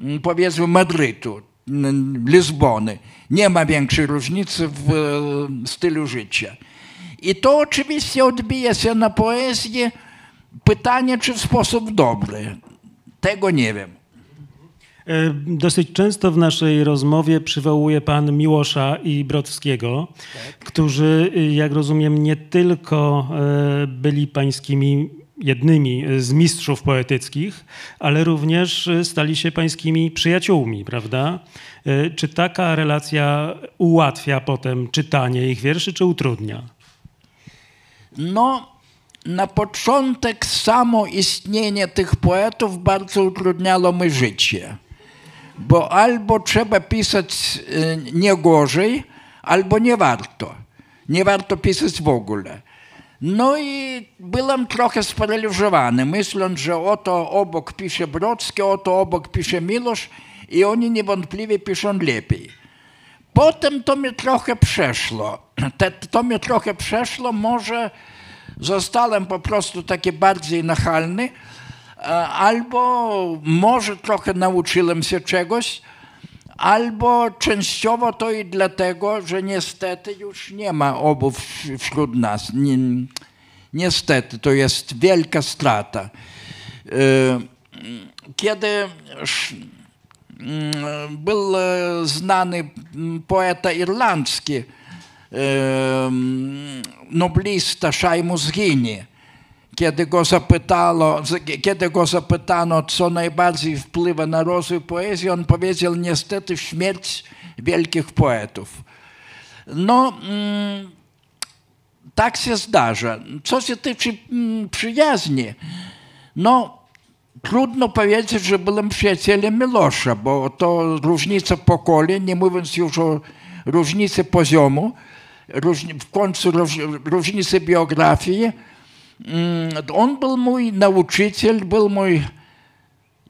mm, powiedzmy Madrytu, Lizbony. Nie ma większej różnicy w e, stylu życia. I to oczywiście odbija się na poezji. Pytanie, czy w sposób dobry. Tego nie wiem. E, Dosyć często w naszej rozmowie przywołuje pan Miłosza i Brodowskiego, którzy, y, jak rozumiem, nie tylko e, byli pańskimi jednymi z mistrzów poetyckich, ale również e, stali się pańskimi przyjaciółmi, prawda? E, Czy taka relacja ułatwia potem czytanie ich wierszy, czy utrudnia? No, na początek samo istnienie tych poetów bardzo utrudniało mi życie. Bo albo trzeba pisać y, nie gorzej, albo nie warto. Nie warto pisać w ogóle. No i byłem trochę sparaliżowany, myśląc, że oto obok pisze Brodski, oto obok pisze Miłosz i oni niewątpliwie piszą lepiej. Potem to mi trochę przeszło. To mi trochę przeszło, może zostałem po prostu taki bardziej nachalny, albo może trochę nauczyłem się czegoś, albo częściowo to i dlatego, że niestety już nie ma obu wśród nas. Ni- Niestety, to jest wielka strata. E, Kiedy Mm, był e, znany poeta irlandzki noblista Szajmus Gini, kiedy go zapytano, kiedy go zapytano, co najbardziej wpływa na rozwój poezji, on powiedział niestety śmierć wielkich poetów. No, mm, tak się zdarza. Co się tyczy mm, przyjaźni, no trudno powiedzieć, że byłem przyjacielem Milosza, bo to różnica pokoleń, nie mówiąc już o różnicy poziomu, w końcu róż, różnicy biografii. Mm, On był mój nauczyciel, był mój,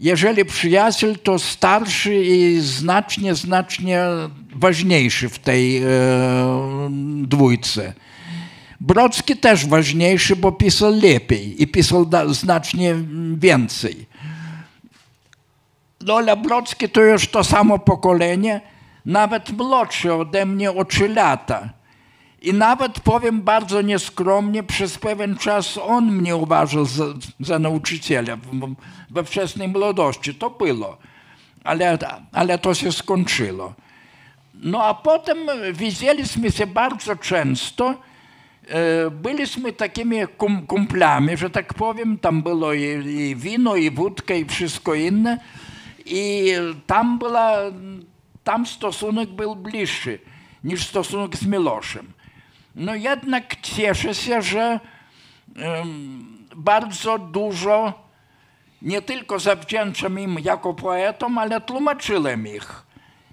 jeżeli przyjaciel, to starszy i znacznie, znacznie ważniejszy w tej e, dwójce. Brocki też ważniejszy, bo pisał lepiej i pisał znacznie więcej. No ale Brocki to już to samo pokolenie, nawet młodszy ode mnie o trzy lata. I nawet powiem bardzo nieskromnie, przez pewien czas on mnie uważał za, za nauczyciela we wczesnej młodości. To było, ale, ale to się skończyło. No a potem widzieliśmy się bardzo często. E, Byliśmy takimi kum, kumplami, że tak powiem. Tam było i, i wino, i wódka, i wszystko inne. I tam, była, tam stosunek był bliższy niż stosunek z Miloszem. No jednak cieszę się, że bardzo dużo nie tylko zawdzięczam im jako poetom, ale tłumaczyłem ich.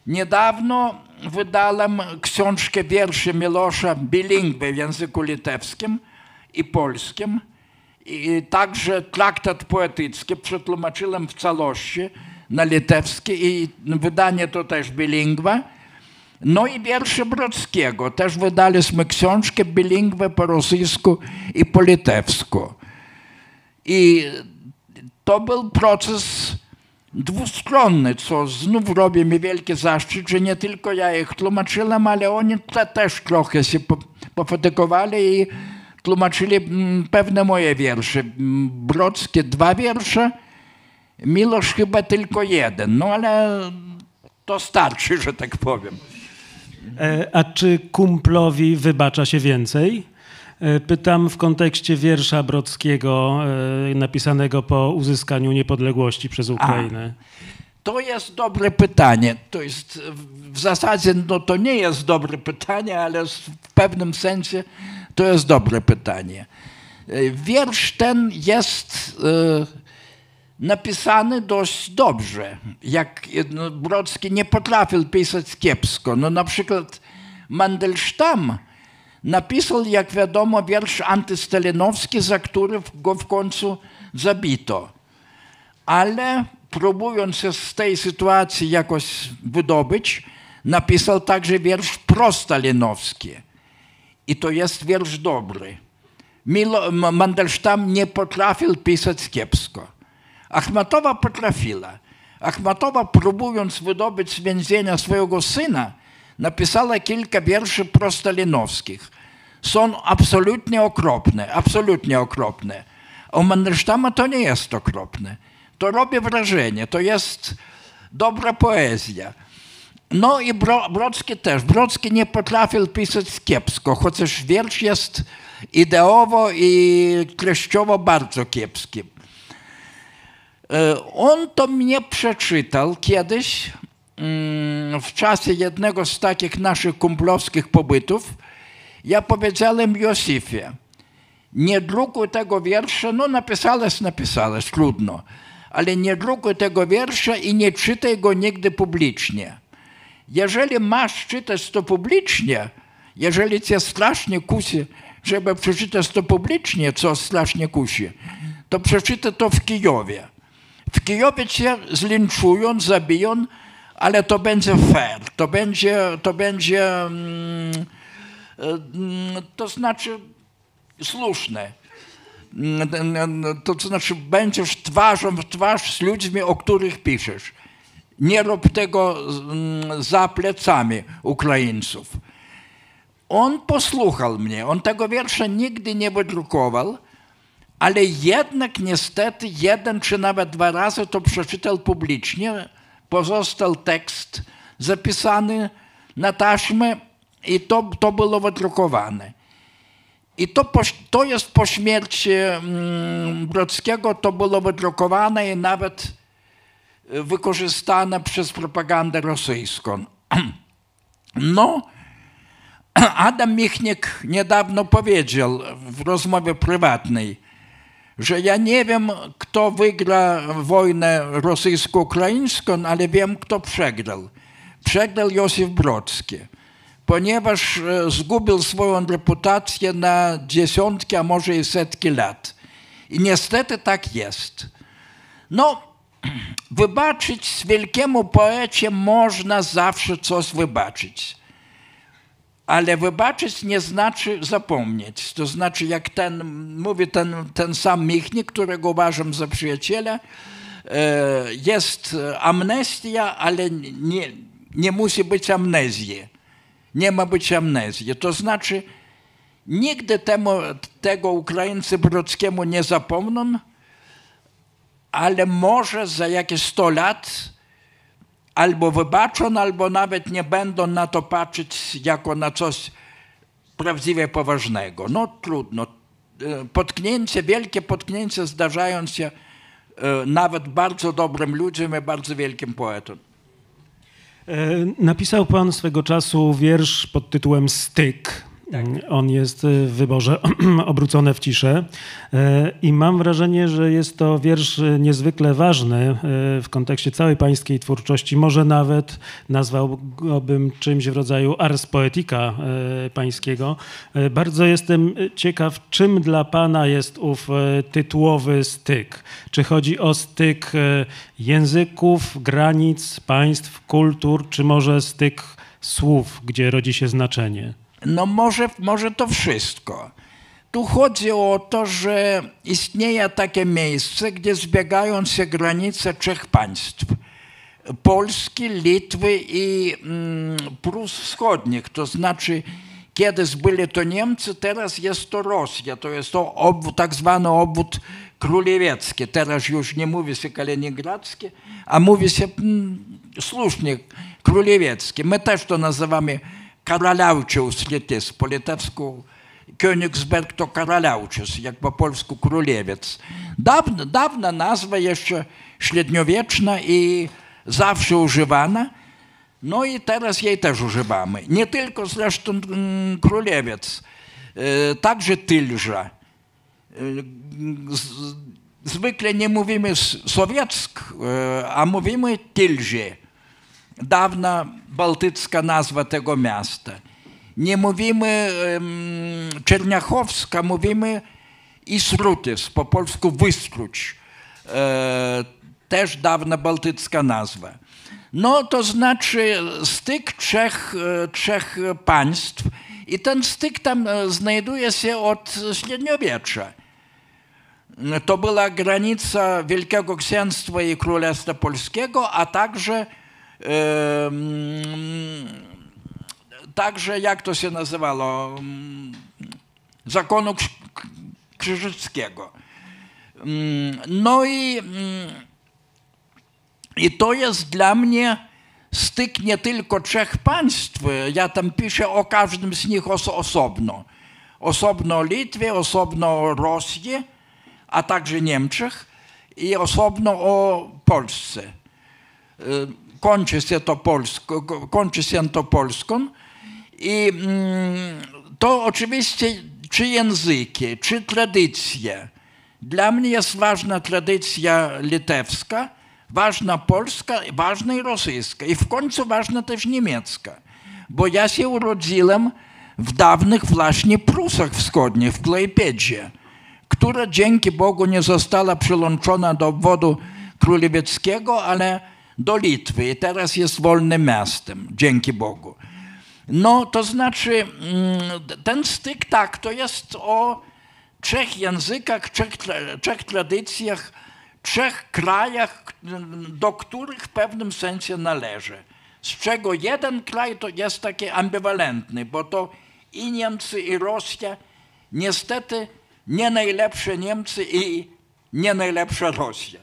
Niedawno wydałem książkę wierszy Milosza bilingwę w języku litewskim i polskim. I także traktat poetycki przetłumaczyłem w całości na litewski i wydanie to też bilingwa. No i wiersze Brodskiego. Też wydaliśmy książkę bilingwę po rosyjsku i po litewsku. I to był proces dwustronny, co znów robi mi wielki zaszczyt, że nie tylko ja ich tłumaczyłem, ale oni te, też trochę się po- pofatykowali i tłumaczyli mm, pewne moje wiersze. Brodskie dwa wiersze, Milosz chyba tylko jeden, no ale to starczy, że tak powiem. E, A czy kumplowi wybacza się więcej? E, Pytam w kontekście wiersza Brodskiego e, napisanego po uzyskaniu niepodległości przez Ukrainę. To jest dobre pytanie. To jest w- zasadzie no, to nie jest dobre pytanie, ale w pewnym sensie to jest dobre pytanie. Wiersz ten jest napisany dość dobrze. Jak no, Brodski nie potrafił pisać kiepsko. No na przykład Mandelstam napisał, jak wiadomo, wiersz antystalinowski, za który go w końcu zabito ale próbując się z tej sytuacji jakoś wydobyć, napisał także wiersz prostalinowski. I to jest wiersz dobry. Milo, Mandelstam nie potrafił pisać kiepsko. Achmatowa potrafiła. Achmatowa, próbując wydobyć z więzienia swojego syna, napisała kilka wierszy prostalinowskich. Są absolutnie okropne, absolutnie okropne. A u Mandelsztama to nie jest okropne. To robi wrażenie, to jest dobra poezja. No i Bro, też. Brodski nie potrafił pisać kiepsko, chociaż wiersz jest ideowo i treściowo bardzo kiepski. E, On to mnie przeczytał kiedyś mm, w czasie jednego z takich naszych kumplowskich pobytów. Ja powiedziałem Józefie, nie drukuj tego wiersza, no napisałeś, napisałeś, trudno, ale nie drukuj tego wiersza i nie czytaj go nigdy publicznie. Jeżeli masz czytać to publicznie, jeżeli cię strasznie kusi, żeby przeczytać to publicznie, co strasznie kusi, to przeczytaj to w Kijowie. W Kijowie cię zlinczują, zabiją, ale to będzie fair, to będzie, to będzie, mm, e, mm, to znaczy słuszne. Mm, To znaczy będziesz twarzą w twarz z ludźmi, o których piszesz. Nie rób tego za plecami Ukraińców. On posłuchał mnie, on tego wiersza nigdy nie wydrukował, ale jednak niestety jeden czy nawet dwa razy to przeczytał publicznie. Pozostał tekst zapisany na taśmę i to, to było wydrukowane. I to, to jest po śmierci mm, Brodskiego, to było wydrukowane i nawet e, wykorzystane przez propagandę rosyjską. No, Adam Michnik niedawno powiedział w rozmowie prywatnej, że ja nie wiem, kto wygra wojnę rosyjsko-ukraińską, ale wiem, kto przegrał. Przegrał Józef Brodski, ponieważ e, zgubił swoją reputację na dziesiątki, a może i setki lat. I niestety tak jest. No, wybaczyć wielkiemu poecie można zawsze coś wybaczyć. Ale wybaczyć nie znaczy zapomnieć. To znaczy, jak ten, mówi ten, ten sam Michnik, którego uważam za przyjaciela, e, jest amnestia, ale nie, nie musi być amnezji. Nie ma być amnezji. To znaczy, nigdy temu, tego Ukraińcy Brodzkiemu nie zapomną, ale może za jakieś 100 lat albo wybaczą, albo nawet nie będą na to patrzeć jako na coś prawdziwie poważnego. No trudno. E, Potknięcie, wielkie potknięcia zdarzają się e, nawet bardzo dobrym ludziom i bardzo wielkim poetom. E, Napisał pan swego czasu wiersz pod tytułem Styk. On jest w wyborze obrócone w ciszę E, i mam wrażenie, że jest to wiersz niezwykle ważny e, w kontekście całej pańskiej twórczości. Może nawet nazwałbym czymś w rodzaju ars poetica e, pańskiego. E, Bardzo jestem ciekaw, czym dla pana jest ów e, tytułowy styk. Czy chodzi o styk e, języków, granic, państw, kultur, czy może styk słów, gdzie rodzi się znaczenie? No może, może to wszystko. Tu chodzi o to, że istnieje takie miejsce, gdzie zbiegają się granice trzech państw. Polski, Litwy i mm, Prus Wschodnich. To znaczy, kiedyś byli to Niemcy, teraz jest to Rosja. To jest to obwód, tak zwany obwód królewiecki. Teraz już nie mówi się kaliningradzki, a mówi się mm, słusznie królewiecki. My też to nazywamy Karaliaučiaus lytis. Po litewsku Königsberg to Karaliaučius, jak po polsku królewiec. Dawna, dawna nazwa jeszcze średniowieczna i zawsze używana. No i teraz jej też używamy. Nie tylko zresztą mm, królewiec, e, także tylża. E, Zwykle nie mówimy s- sowieck, e, a mówimy tylże dawna bałtycka nazwa tego miasta. Nie mówimy Czerniachowska, mówimy Isrutys, po polsku Wyskróć. E, też dawna bałtycka nazwa. No to znaczy styk trzech, e, trzech państw i ten styk tam e, znajduje się od średniowiecza. To była granica Wielkiego Księstwa i Królestwa Polskiego, a także także jak to się nazywało, zakonu Krz- krzyżyckiego. No i, i to jest dla mnie styk nie tylko trzech państw. Ja tam piszę o każdym z nich oso- osobno. Osobno o Litwie, osobno o Rosji, a także Niemczech i osobno o Polsce. Kończy się to, Polsko, ko- kończy się to Polską i mm, to oczywiście czy języki, czy tradycje. Dla mnie jest ważna tradycja litewska, ważna polska, ważna i rosyjska i w końcu ważna też niemiecka. Bo ja się urodziłem w dawnych właśnie Prusach Wschodnich, w Klejpiedzie, która dzięki Bogu nie została przyłączona do obwodu królewieckiego, ale do Litwy i teraz jest wolnym miastem, dzięki Bogu. No, to znaczy, mm, ten styk, tak, to jest o trzech językach, trzech, trzech tradycjach, trzech krajach, do których w pewnym sensie należy. Z czego jeden kraj to jest taki ambiwalentny, bo to i Niemcy, i Rosja, niestety nie najlepsze Niemcy i nie najlepsza Rosja.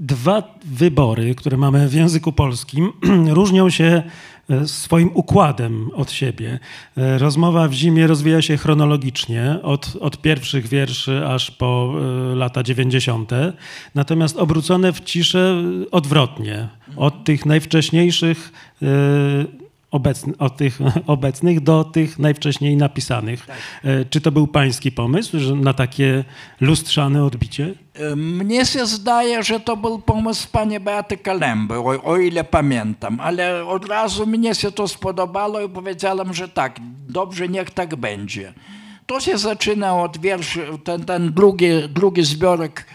Dwa wybory, które mamy w języku polskim, różnią się e, swoim układem od siebie. E, Rozmowa w zimie rozwija się chronologicznie, od, od pierwszych wierszy aż po e, lata 90., natomiast obrócone w ciszę odwrotnie, od tych najwcześniejszych e, obecn- od tych obecnych do tych najwcześniej napisanych. E, Czy to był pański pomysł że na takie lustrzane odbicie? E, Mnie się zdaje, że to był pomysł pani Beaty Kalemby, o, o ile pamiętam, ale od razu mnie się to spodobało i powiedziałem, że tak, dobrze, niech tak będzie. To się zaczyna od wierszy, ten, ten drugi, drugi zbiorek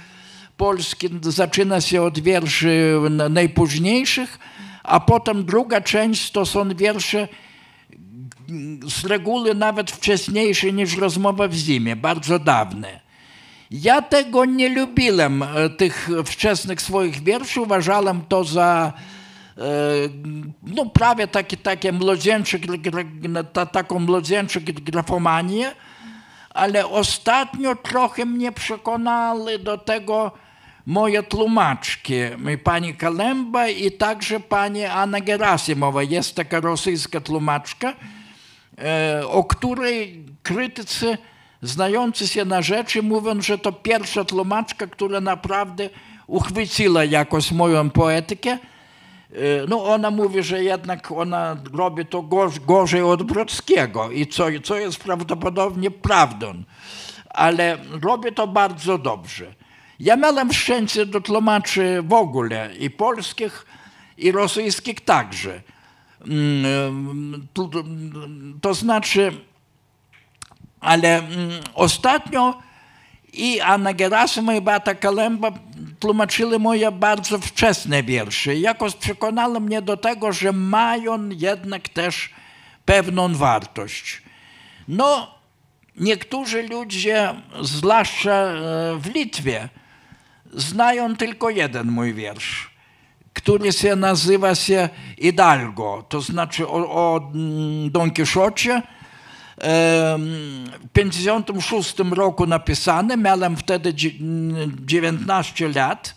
polski zaczyna się od wierszy najpóźniejszych, a potem druga część to są wiersze z reguły nawet wcześniejsze niż rozmowa w zimie, bardzo dawne. Ja tego nie lubiłem, e, tych wczesnych swoich wierszy. Uważałem to za e, no, prawie takie, takie młodzieńcze, taką młodzieńczą grafomanię, ale ostatnio trochę mnie przekonały do tego moje tłumaczki, pani Kalemba i także pani Anna Gerasimowa. Jest taka rosyjska tłumaczka, e, o której krytycy znający się na rzeczy mówią, że to pierwsza tłumaczka, która naprawdę uchwyciła jakoś moją poetykę. E, No ona mówi, że jednak ona robi to gorz, gorzej od Brodskiego i co, co jest prawdopodobnie prawdą, ale robi to bardzo dobrze. Ja miałem szczęście do tłumaczy w ogóle i polskich, i rosyjskich także. Mm, To, to znaczy, ale mm, ostatnio i Anna Gerasima i Beata Kalemba tłumaczyły moje bardzo wczesne wiersze. Jakoś przekonały mnie do tego, że mają jednak też pewną wartość. No, niektórzy ludzie, zwłaszcza e, w Litwie, znają tylko jeden mój wiersz, który się nazywa się Hidalgo, to znaczy o, mm, Don Quixocie. W 1956 roku napisany, miałem wtedy dzie- mm, 19 lat,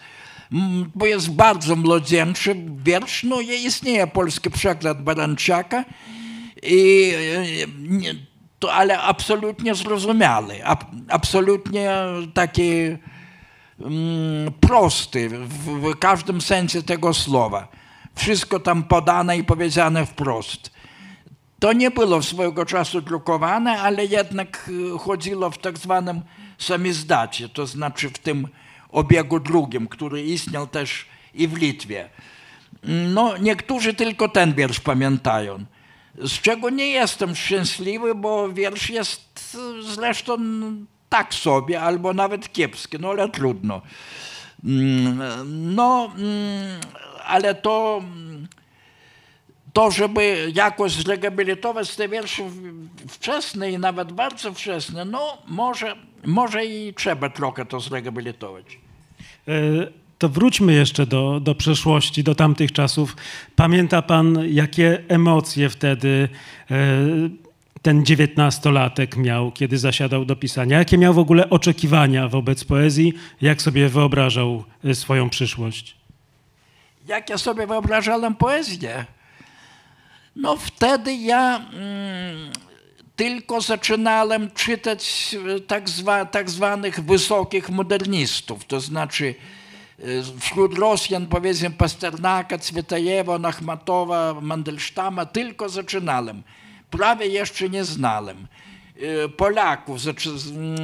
bo jest bardzo młodzieńczy wiersz, no istnieje polski przekład Baranciaka, i, e, ale absolutnie zrozumiały, ab, absolutnie taki prosty w, w każdym sensie tego słowa. Wszystko tam podane i powiedziane wprost. To nie było swojego czasu drukowane, ale jednak e, chodziło w tak zwanym samizdacie, to znaczy w tym obiegu drugim, który istniał też i w Litwie. No, niektórzy tylko ten wiersz pamiętają. Z czego nie jestem szczęśliwy, bo wiersz jest e, zresztą tak sobie, albo nawet kiepski, no ale trudno. Mm, No, mm, ale to, to żeby jakoś zrehabilitować te wiersze wczesne i nawet bardzo wczesne, no może, może i trzeba trochę to zrehabilitować. E, To wróćmy jeszcze do, do przeszłości, do tamtych czasów. Pamięta pan, jakie emocje wtedy e, ten dziewiętnastolatek miał, kiedy zasiadał do pisania? Jakie miał w ogóle oczekiwania wobec poezji? Jak sobie wyobrażał e, swoją przyszłość? jak ja sobie wyobrażałem poezję. No wtedy ja mm, tylko zaczynałem czytać e, tak, zwa, tak zwanych wysokich modernistów, to znaczy e, wśród Rosjan powiedzmy Pasternaka, Cwietajewa, Nachmatowa, Mandelsztama tylko zaczynałem. Prawie jeszcze nie znałem. E, Polaków. zaczy- z- mm,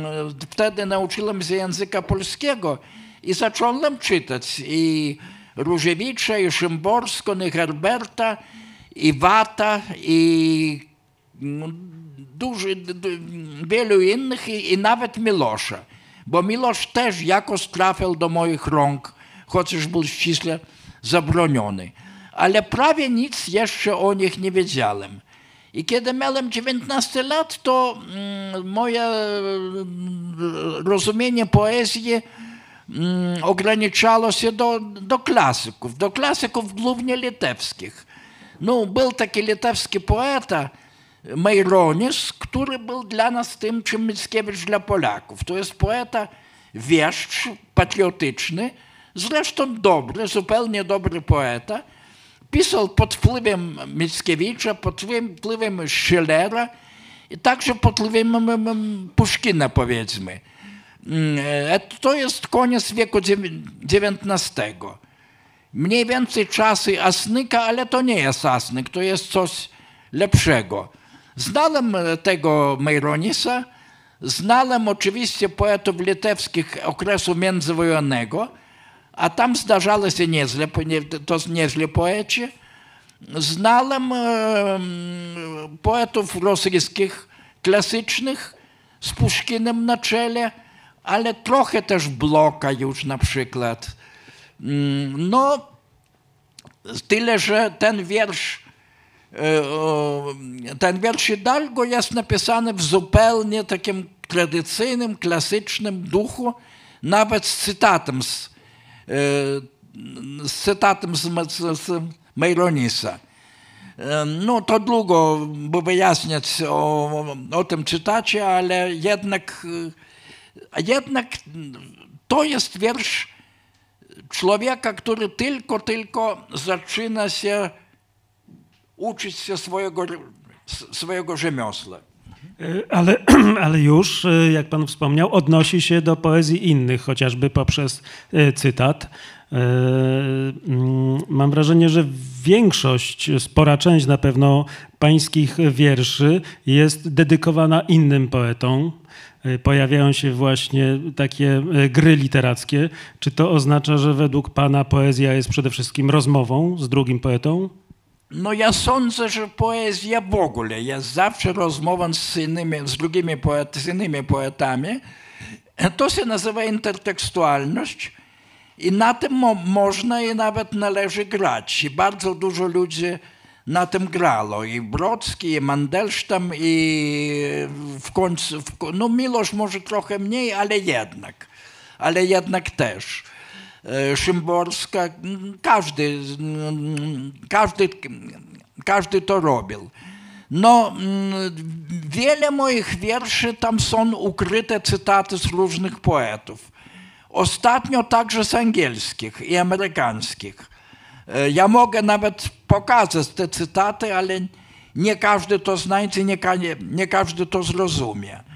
Wtedy nauczyłem się języka polskiego i zacząłem czytać i Różewicza, i Szymborską, i Herberta, i Wata, i no, duży, wielu innych, i, i nawet Milosza. Bo Milosz też jakoś trafił do moich rąk, chociaż był ściśle zabroniony. Ale prawie nic jeszcze o nich nie wiedziałem. I kiedy miałem 19 lat, to mm, moje mm, rozumienie poezji mm, ograniczało się do, do klasyków, do klasyków głównie litewskich. No, był taki litewski poeta, Maironis, który był dla nas tym, czym Mickiewicz dla Polaków. To jest poeta wieszcz, patriotyczny, zresztą dobry, zupełnie dobry poeta. Pisał pod wpływem Mickiewicza, pod wpływem- Schillera i także pod wpływem Puszkina, powiedzmy. Mm, e, To jest koniec wieku XIX. Mniej więcej czasy Asnyka, ale to nie jest Asnyk, to jest coś lepszego. Znałem e, tego Mejronisa, znałem oczywiście poetów litewskich okresu międzywojennego, się niezłe, nie- to nieźle poeci. Znałem e, mm, poetów rosyjskich klasycznych z Puszkinem na czele, ale trochę też Bloka już na przykład. No, tyle, że ten wiersz, ten wiersz Hidalgo jest napisany w zupełnie takim tradycyjnym, klasycznym duchu, nawet z cytatem z, z cytatem z, z, z. E, No to długo by wyjaśniać o, o tym cytacie, ale jednak, e, jednak to jest wiersz człowieka, który tylko, tylko zaczyna się uczyć się swojego, swojego rzemiosła. E, Ale, ale już, e, jak pan wspomniał, odnosi się do poezji innych, chociażby poprzez e, cytat. Mm, Mam wrażenie, że większość, spora część na pewno pańskich wierszy jest dedykowana innym poetom. Pojawiają się właśnie takie gry literackie. Czy to oznacza, że według pana poezja jest przede wszystkim rozmową z drugim poetą? No ja sądzę, że poezja w ogóle jest zawsze rozmową z, innymi, z drugimi z innymi poetami. To się nazywa intertekstualność i na tym mo, można i nawet należy grać. I bardzo dużo ludzi na tym grało. I Brodski, i Mandelstam, i w końcu, w, no Milosz może trochę mniej, ale jednak. Ale jednak też. E, Szymborska, każdy, każdy, każdy to robił. No, mm, wiele moich wierszy tam są ukryte cytaty z różnych poetów. Ostatnio także z angielskich i amerykańskich. E, Ja mogę nawet pokazać te cytaty, ale nie każdy to znajdzie, nie, nie każdy to zrozumie.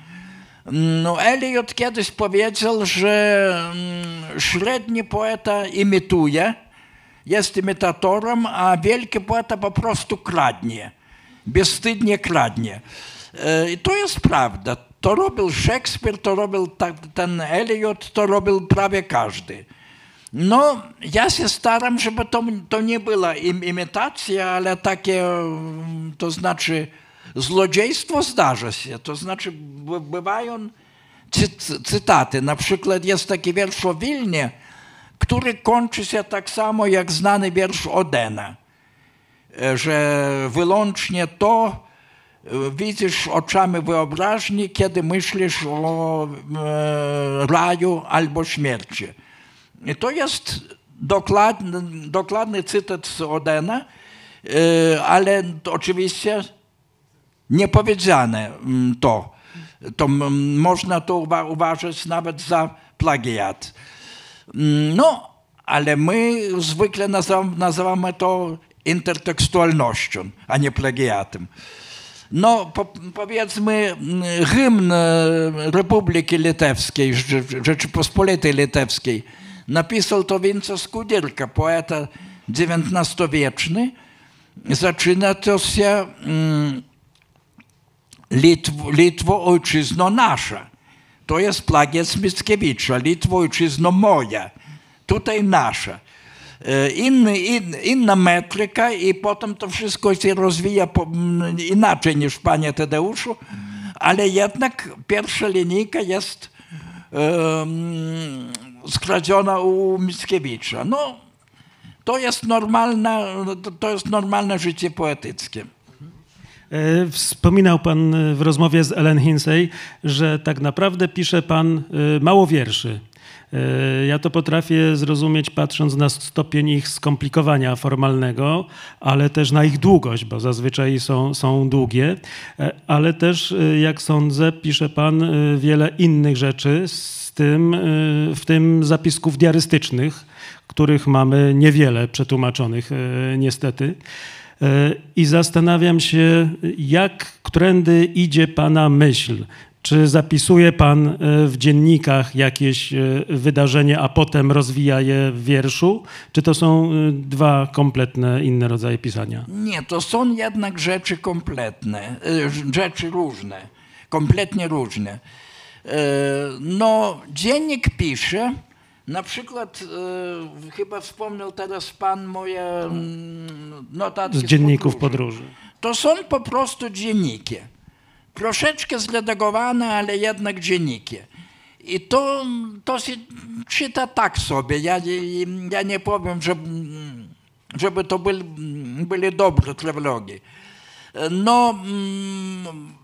No, Eliot kiedyś powiedział, że mm, średni poeta imituje, jest imitatorem, a wielki poeta po prostu kradnie. Bezstydnie kradnie. E, I to jest prawda. To robił Szekspir, to robił ten Eliot, to robił prawie każdy. No, ja się staram, żeby to, to nie była im, imitacja, ale takie, to znaczy złodziejstwo zdarza się. To znaczy by- bywają cy, cy- cytaty. Na przykład jest taki wiersz o Wilnie, który kończy się tak samo jak znany wiersz Odena, e, że wyłącznie to e, widzisz oczami wyobraźni, kiedy myślisz o e, raju albo śmierci. I to jest dokładny, dokładny cytat z Odena, ale oczywiście nie powiedziane mm, to. To mm, można to uwa- uważać nawet za plagiat. Mm, No, ale my zwykle nazywamy, to intertekstualnością, a nie plagiatem. No, po, powiedzmy, hymn e, Republiki Litewskiej, Rze- Rzeczypospolitej Litewskiej, napisał to Winco Skudirka, poeta XIX-wieczny. Zaczyna to się Litwo, Litwo ojczyzno nasza. To jest plagiat Mickiewicza. Litwo ojczyzno moja. Tutaj nasza. E, Inny, in, inna metryka i potem to wszystko się rozwija po, inaczej niż Panie Tadeuszu, ale jednak pierwsza linijka jest um, skradziona u Mickiewicza. No, to jest, normalna, to jest normalne życie poetyckie. E, Wspominał pan e, w rozmowie z Ellen Hinsey, że tak naprawdę pisze pan e, mało wierszy. Ja to potrafię zrozumieć patrząc na stopień ich skomplikowania formalnego, ale też na ich długość, bo zazwyczaj są, są długie. Ale też, jak sądzę, pisze pan wiele innych rzeczy z tym, w tym zapisków diarystycznych, których mamy niewiele przetłumaczonych niestety. I zastanawiam się, jak, którędy idzie Pana myśl. Czy zapisuje Pan y, w dziennikach jakieś y, wydarzenie, a potem rozwija je w wierszu? Czy to są y, dwa kompletne inne rodzaje pisania? Nie, to są jednak rzeczy kompletne, e, rzeczy różne, kompletnie różne. E, No, dziennik pisze, na przykład, e, chyba wspomniał teraz pan moje mm, notacje Z dzienników podróży. To są po prostu dzienniki. Troszeczkę zredagowane, ale jednak dzienniki. I to, to się czyta tak sobie. Ja, nie- ja nie powiem, że, żeby to byli, byli dobre trawlogi. No, mm,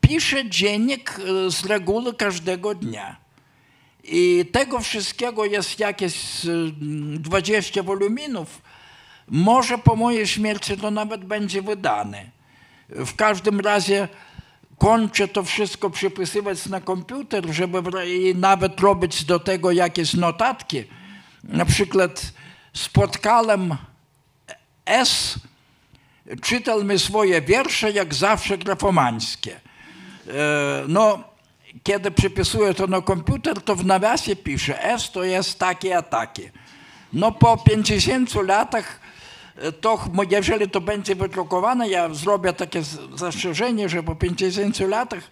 piszę dziennik e, z reguły każdego dnia. I tego wszystkiego jest jakieś e, 20 woluminów. Może po mojej śmierci to nawet będzie wydane. W każdym razie kończę to wszystko przypisywać na komputer, żeby i nawet robić do tego jakieś notatki. Na przykład spotkałem S, czytał mi swoje wiersze, jak zawsze grafomańskie. E, No, kiedy przypisuję to na komputer, to w nawiasie pisze S to jest takie a takie. No po 50 latach, e, to jeżeli to będzie wydrukowane, ja zrobię takie zastrzeżenie, że po 50 latach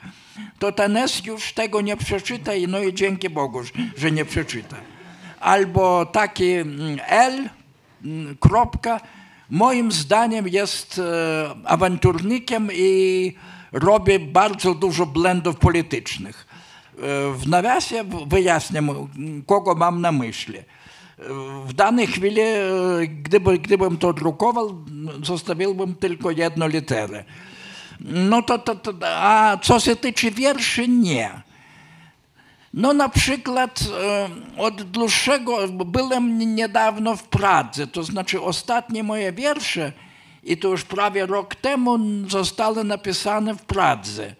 to ten S już tego nie przeczyta i no i dzięki Bogu, że- że nie przeczyta. Albo taki mm, L, mm, kropka, moim zdaniem jest e, awanturnikiem i robi bardzo dużo błędów politycznych. E, W nawiasie wyjaśniam, kogo mam na myśli. E, W danej chwili, e, gdyby, gdybym to drukował, zostawiłbym tylko jedną literę. No to, to, to, a co się tyczy wierszy, nie. No na przykład od dłuższego, byłem niedawno w Pradze, to znaczy ostatnie moje wiersze i to już prawie rok temu zostały napisane w Pradze.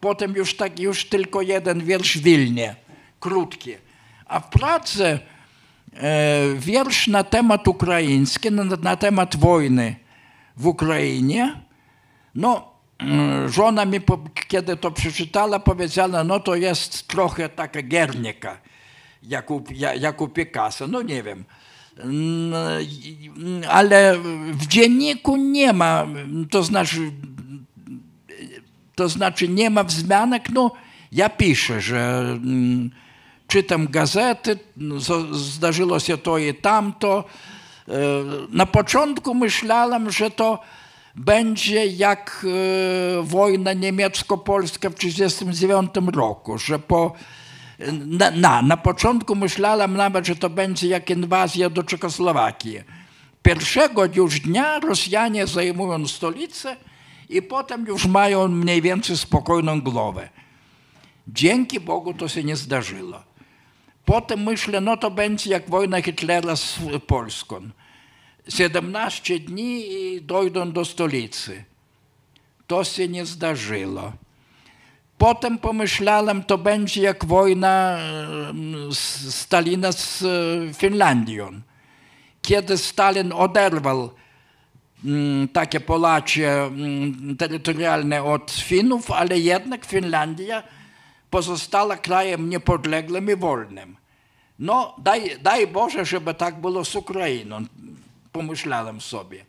Potem już, tak, już tylko jeden wiersz Wilnie, krótki. A w Pradze e, wiersz na temat ukraiński, na, na temat wojny w Ukrainie, no, mm, żona mi, kiedy to przeczytała, powiedziała, no to jest trochę taka Giernika, jak u, ja- jak u Picasso. No nie wiem. Mm, mm, Ale w dzienniku nie ma, to znaczy, to znaczy nie ma wzmianek, no ja piszę, że mm, czytam gazety, zo- zdarzyło się to i tamto. E, Na początku myślałem, że to będzie jak e, wojna niemiecko-polska w 1939 roku, że po, na, na, na początku myślałem nawet, że to będzie jak inwazja do Czechosłowakii. Pierwszego już dnia Rosjanie zajmują stolicę i potem już mają mniej więcej spokojną głowę. Dzięki Bogu to się nie zdarzyło. Potem myślę, no to będzie jak wojna Hitlera z Polską. 17 dni i dojdą do stolicy. To się nie zdarzyło. Potem pomyślałem, to będzie jak wojna z- Stalina z e, Finlandią. Kiedy Stalin oderwał mm, takie Polacie mm, terytorialne od Finów, ale jednak Finlandia pozostała krajem niepodległym i wolnym. No, daj, daj Boże, żeby tak było z Ukrainą, pomyślałem sobie.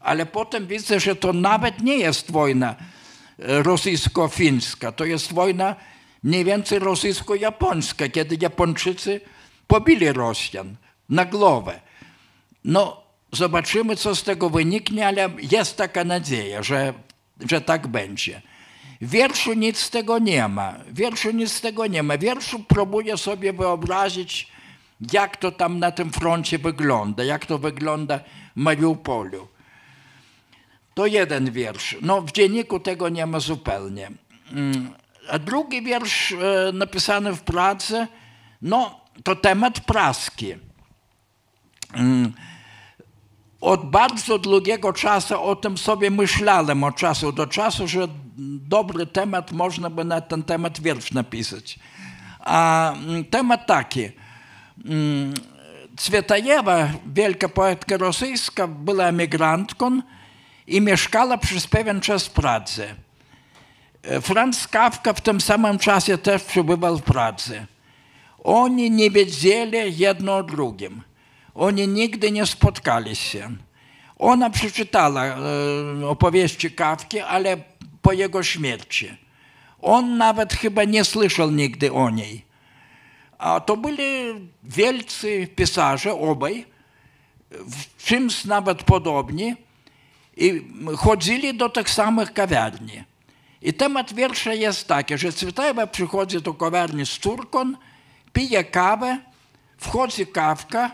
Ale potem widzę, że to nawet nie jest wojna rosyjsko-fińska, to jest wojna mniej więcej rosyjsko-japońska, kiedy Japończycy pobili Rosjan na głowę. No, zobaczymy, co z tego wyniknie, ale jest taka nadzieja, że, że tak będzie. W wierszu nic z tego nie ma. W wierszu nic z tego nie ma. W wierszu próbuję sobie wyobrazić, jak to tam na tym froncie wygląda, jak to wygląda w Mariupolu. To jeden wiersz. No, w dzienniku tego nie ma zupełnie. Mm, A drugi wiersz e, napisany w Pradze, no, to temat praski. Mm, Od bardzo długiego czasu o tym sobie myślałem od czasu do czasu, że dobry temat można by na ten temat wiersz napisać. A mm, temat taki. Cwietajewa, wielka poetka rosyjska, była emigrantką i mieszkała przez pewien czas w Pradze. Franz Kafka w tym samym czasie też przebywał w Pradze. Oni nie wiedzieli jedno o drugim. Oni nigdy nie spotkali się. Ona przeczytała e, opowieści Kawki, ale po jego śmierci. On nawet chyba nie słyszał nigdy o niej. A to byli wielcy pisarze, obaj, w czymś nawet podobni i chodzili do tych samych kawiarni. I temat wiersza jest taki, że Cwetajewa przychodzi do kawiarni z córką, pije kawę, wchodzi kawka,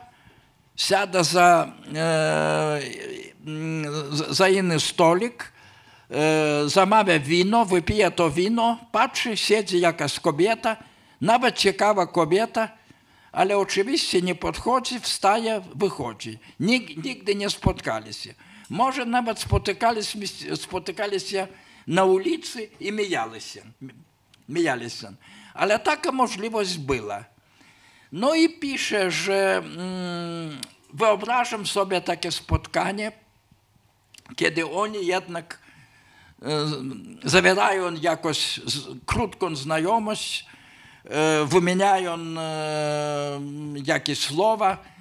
siada za, e, za inny stolik, e, zamawia wino, wypije to wino, patrzy, siedzi jakaś kobieta, nawet ciekawa kobieta, ale oczywiście nie podchodzi, wstaje, wychodzi. Nig, nigdy nie spotkali się. Może nawet spotykali, spotykali się na ulicy i mijali się. Mijali się. Ale taka możliwość była. No i pisze, że mm, wyobrażam sobie takie spotkanie, kiedy oni jednak e, zawierają jakoś z, krótką znajomość, e, wymieniają e, jakieś słowa.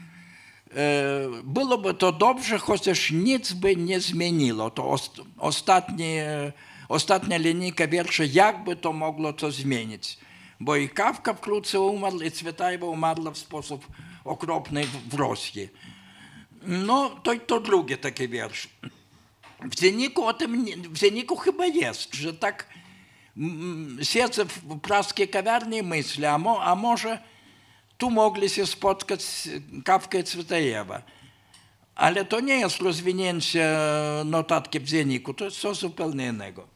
E, byłoby to dobrze, chociaż nic by nie zmieniło. To ost, ostatnie, ostatnia linijka wiersza, jakby to mogło to zmienić. Bo i Kawka wkrótce umarł, i Cwetajewa umarła w sposób okropny w Rosji. No, to, to drugi taki wiersz. W dzienniku o tym, w dzienniku chyba jest, że tak mm, siedzę w praskiej kawiarni i myślę, a, mo, a może tu mogli się spotkać Kawka i Cwetajewa. Ale to nie jest rozwinięcie notatki w dzienniku, to jest coś zupełnie innego.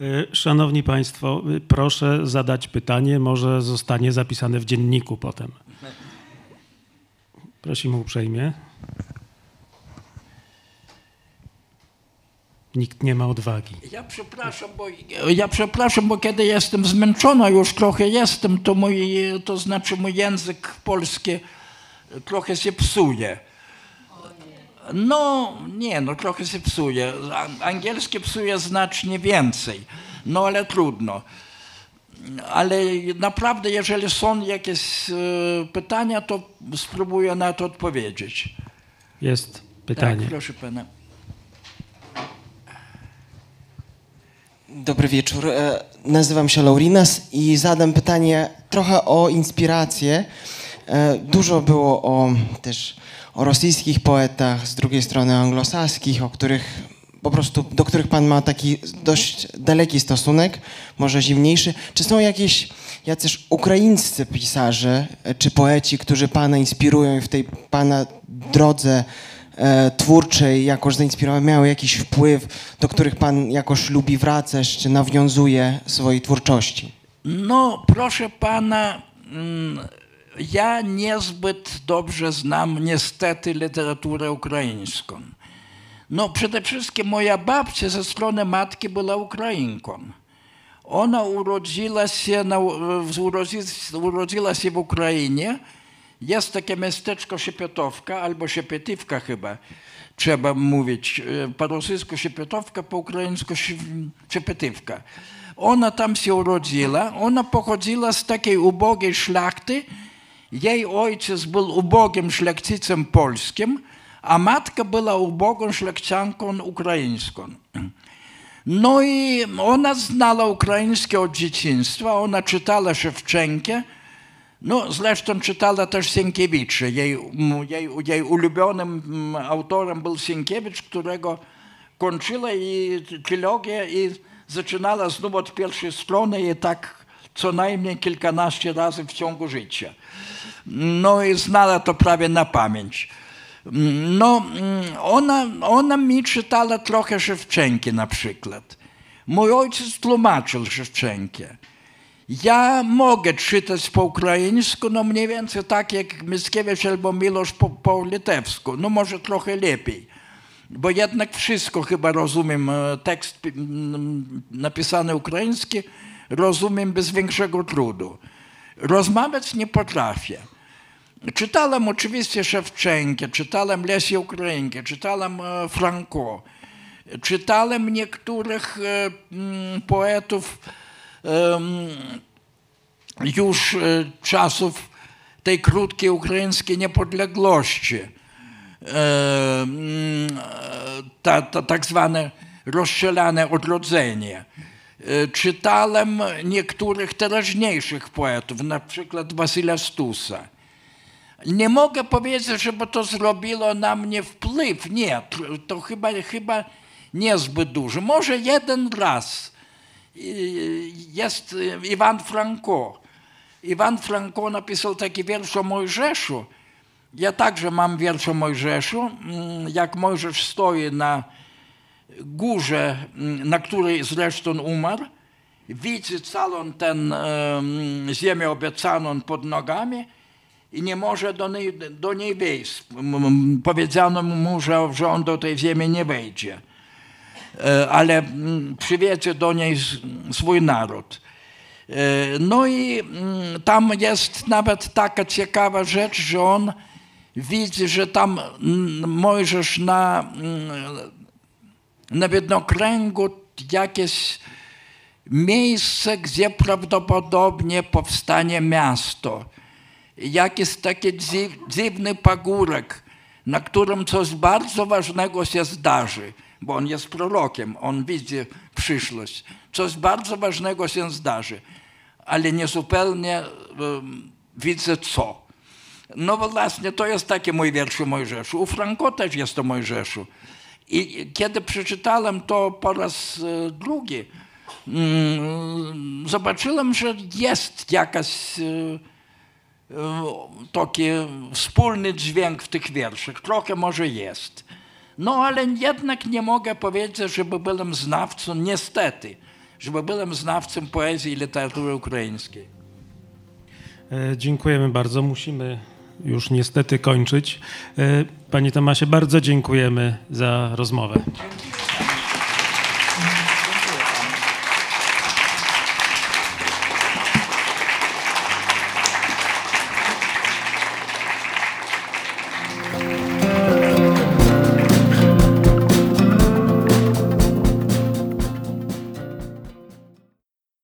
Y, Szanowni Państwo, y, proszę zadać pytanie, może zostanie zapisane w dzienniku potem. Prosimy uprzejmie. Nikt nie ma odwagi. Ja przepraszam, bo, ja przepraszam, bo kiedy jestem zmęczona, już trochę jestem, to, mój, to znaczy mój język polski trochę się psuje. No, nie, no trochę się psuje. Angielski psuje znacznie więcej. No ale trudno. Ale naprawdę, jeżeli są jakieś e, pytania, to spróbuję na to odpowiedzieć. Jest pytanie. Tak, proszę pana. Dobry wieczór. E, Nazywam się Laurinas i zadam pytanie trochę o inspirację. E, Dużo było o też o rosyjskich poetach, z drugiej strony anglosaskich, o których po prostu, do których pan ma taki dość daleki stosunek, może zimniejszy. Czy są jakieś jacyś ukraińscy pisarze e, czy poeci, którzy pana inspirują i w tej pana drodze twórczej jakoś zainspirowały, miały jakiś wpływ, do których pan jakoś lubi wracać, czy nawiązuje swojej twórczości? No, proszę pana, mm, ja niezbyt dobrze znam niestety literaturę ukraińską. No, przede wszystkim moja babcia ze strony matki była Ukrainką. Ona urodziła się, na, urodziła się w Ukrainie. Jest takie miasteczko Siepietowka, albo Siepietywka chyba, trzeba mówić. E, Po rosyjsku Siepietowka, po ukraińsku Sie- Siepietywka. Ona tam się urodziła. Ona pochodziła z takiej ubogiej szlachty. Jej ojciec był ubogim szlachcicem polskim, a matka była ubogą szlachcianką ukraińską. No i ona znała ukraińskie od dzieciństwa, ona czytała Szewczenkę, no zresztą czytała też Sienkiewicza. Jej, jej, jej ulubionym autorem był Sienkiewicz, którego kończyła i trylogię i zaczynała znów od pierwszej strony i tak co najmniej kilkanaście razy w ciągu życia. No i znała to prawie na pamięć. No, mm, ona, ona mi czytała trochę Szewczenki na przykład. Mój ojciec tłumaczył Szewczenkę. Ja mogę czytać po ukraińsku, no mniej więcej tak jak Mickiewicz albo Milosz po, po litewsku, no może trochę lepiej. Bo jednak wszystko chyba rozumiem, e, tekst napisany ukraiński rozumiem bez większego trudu. Rozmawiać nie potrafię. Czytałem oczywiście Szewczenkę, czytałem Lesię Ukrainkę, czytałem e, Franco, czytałem niektórych e, poetów już e, czasów tej krótkiej ukraińskiej niepodległości. Ta, ta, tak zwane rozstrzelane odrodzenie. E, Czytałem niektórych teraźniejszych poetów, na przykład Wasyla Stusa. Nie mogę powiedzieć, żeby to zrobiło na mnie wpływ. Nie, to chyba, chyba niezbyt duży. Może jeden raz jest Iwan Franko. Iwan Franko napisał taki wiersz o Mojżeszu. Ja także mam wiersz o Mojżeszu. Mm, Jak Mojżesz stoi na górze, mm, na której zresztą umarł, widzi całą ten em, ziemię obiecaną pod nogami i nie może do niej, do niej wejść. Powiedziano mu, że, on do tej ziemi nie wejdzie, ale mm, przywiedzie do niej swój naród. E, No i mm, tam jest nawet taka ciekawa rzecz, że on widzi, że tam mm, Mojżesz na, na widnokręgu jakieś miejsce, gdzie prawdopodobnie powstanie miasto. Jakiś taki dzi- dziwny pagórek, na którym coś bardzo ważnego się zdarzy, bo on jest prorokiem, on widzi przyszłość. Coś bardzo ważnego się zdarzy, ale nie zupełnie widzę co. No właśnie, to jest taki mój wiersz o Mojżeszu. U Franco też jest o Mojżeszu. I kiedy przeczytałem to po raz e, drugi, mm, zobaczyłem, że jest jakaś e, e, taki wspólny dźwięk w tych wierszach. Trochę może jest. No ale jednak nie mogę powiedzieć, żeby byłem znawcą, niestety, żeby byłem znawcą poezji i literatury ukraińskiej. E, Dziękujemy bardzo. Musimy już niestety kończyć. E, Panie Tomasie, bardzo dziękujemy za rozmowę.